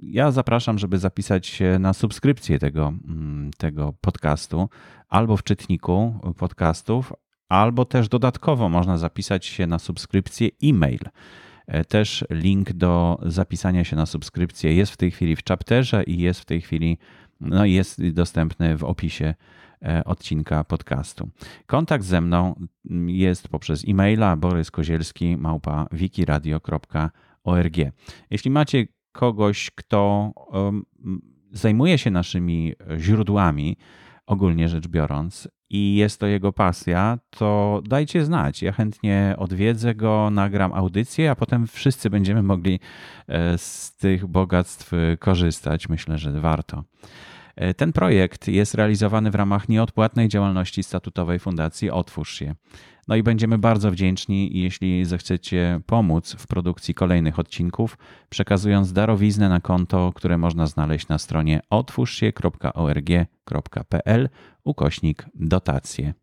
ja zapraszam, żeby zapisać się na subskrypcję tego, mm, tego podcastu albo w czytniku podcastów, albo też dodatkowo można zapisać się na subskrypcję e-mail. E, też link do zapisania się na subskrypcję jest w tej chwili w chapterze i jest w tej chwili no jest dostępny w opisie e, odcinka podcastu. Kontakt ze mną jest poprzez e-maila boryskozielski małpa wikiradio.org. Jeśli macie kogoś, kto zajmuje się naszymi źródłami, ogólnie rzecz biorąc, i jest to jego pasja, to dajcie znać. Ja chętnie odwiedzę go, nagram audycję, a potem wszyscy będziemy mogli e, z tych bogactw korzystać. Myślę, że warto. E, ten projekt jest realizowany w ramach nieodpłatnej działalności statutowej Fundacji Otwórz się. No i będziemy bardzo wdzięczni, jeśli zechcecie pomóc w produkcji kolejnych odcinków, przekazując darowiznę na konto, które można znaleźć na stronie otwórzsie.org.pl ukośnik dotacje.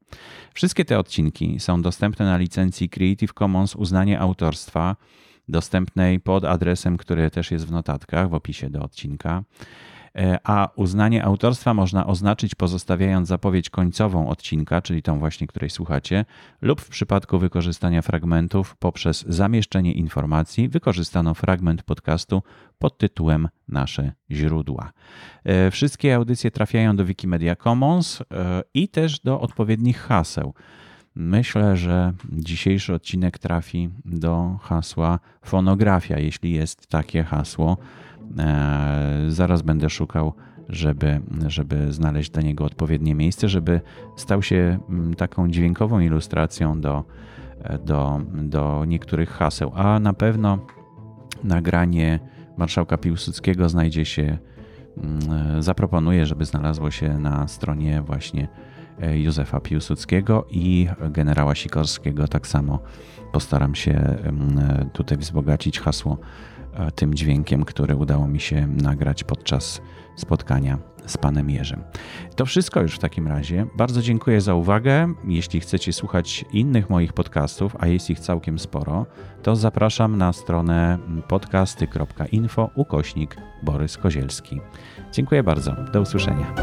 Wszystkie te odcinki są dostępne na licencji Creative Commons uznanie autorstwa, dostępnej pod adresem, który też jest w notatkach w opisie do odcinka. E, a uznanie autorstwa można oznaczyć pozostawiając zapowiedź końcową odcinka, czyli tą właśnie, której słuchacie, lub w przypadku wykorzystania fragmentów poprzez zamieszczenie informacji wykorzystano fragment podcastu pod tytułem Nasze źródła. E, wszystkie audycje trafiają do Wikimedia Commons e, i też do odpowiednich haseł. Myślę, że dzisiejszy odcinek trafi do hasła fonografia, jeśli jest takie hasło zaraz będę szukał, żeby, żeby znaleźć dla niego odpowiednie miejsce, żeby stał się mm, taką dźwiękową ilustracją do, do, do niektórych haseł. A na pewno nagranie marszałka Piłsudskiego znajdzie się, mm, zaproponuję, żeby znalazło się na stronie właśnie e, Józefa Piłsudskiego i generała Sikorskiego. Tak samo postaram się mm, tutaj wzbogacić hasło E, tym dźwiękiem, który udało mi się nagrać podczas spotkania z panem Jerzym. To wszystko już w takim razie. Bardzo dziękuję za uwagę. Jeśli chcecie słuchać innych moich podcastów, a jest ich całkiem sporo, to zapraszam na stronę podcasty.info ukośnik Borys Kozielski. Dziękuję bardzo. Do usłyszenia.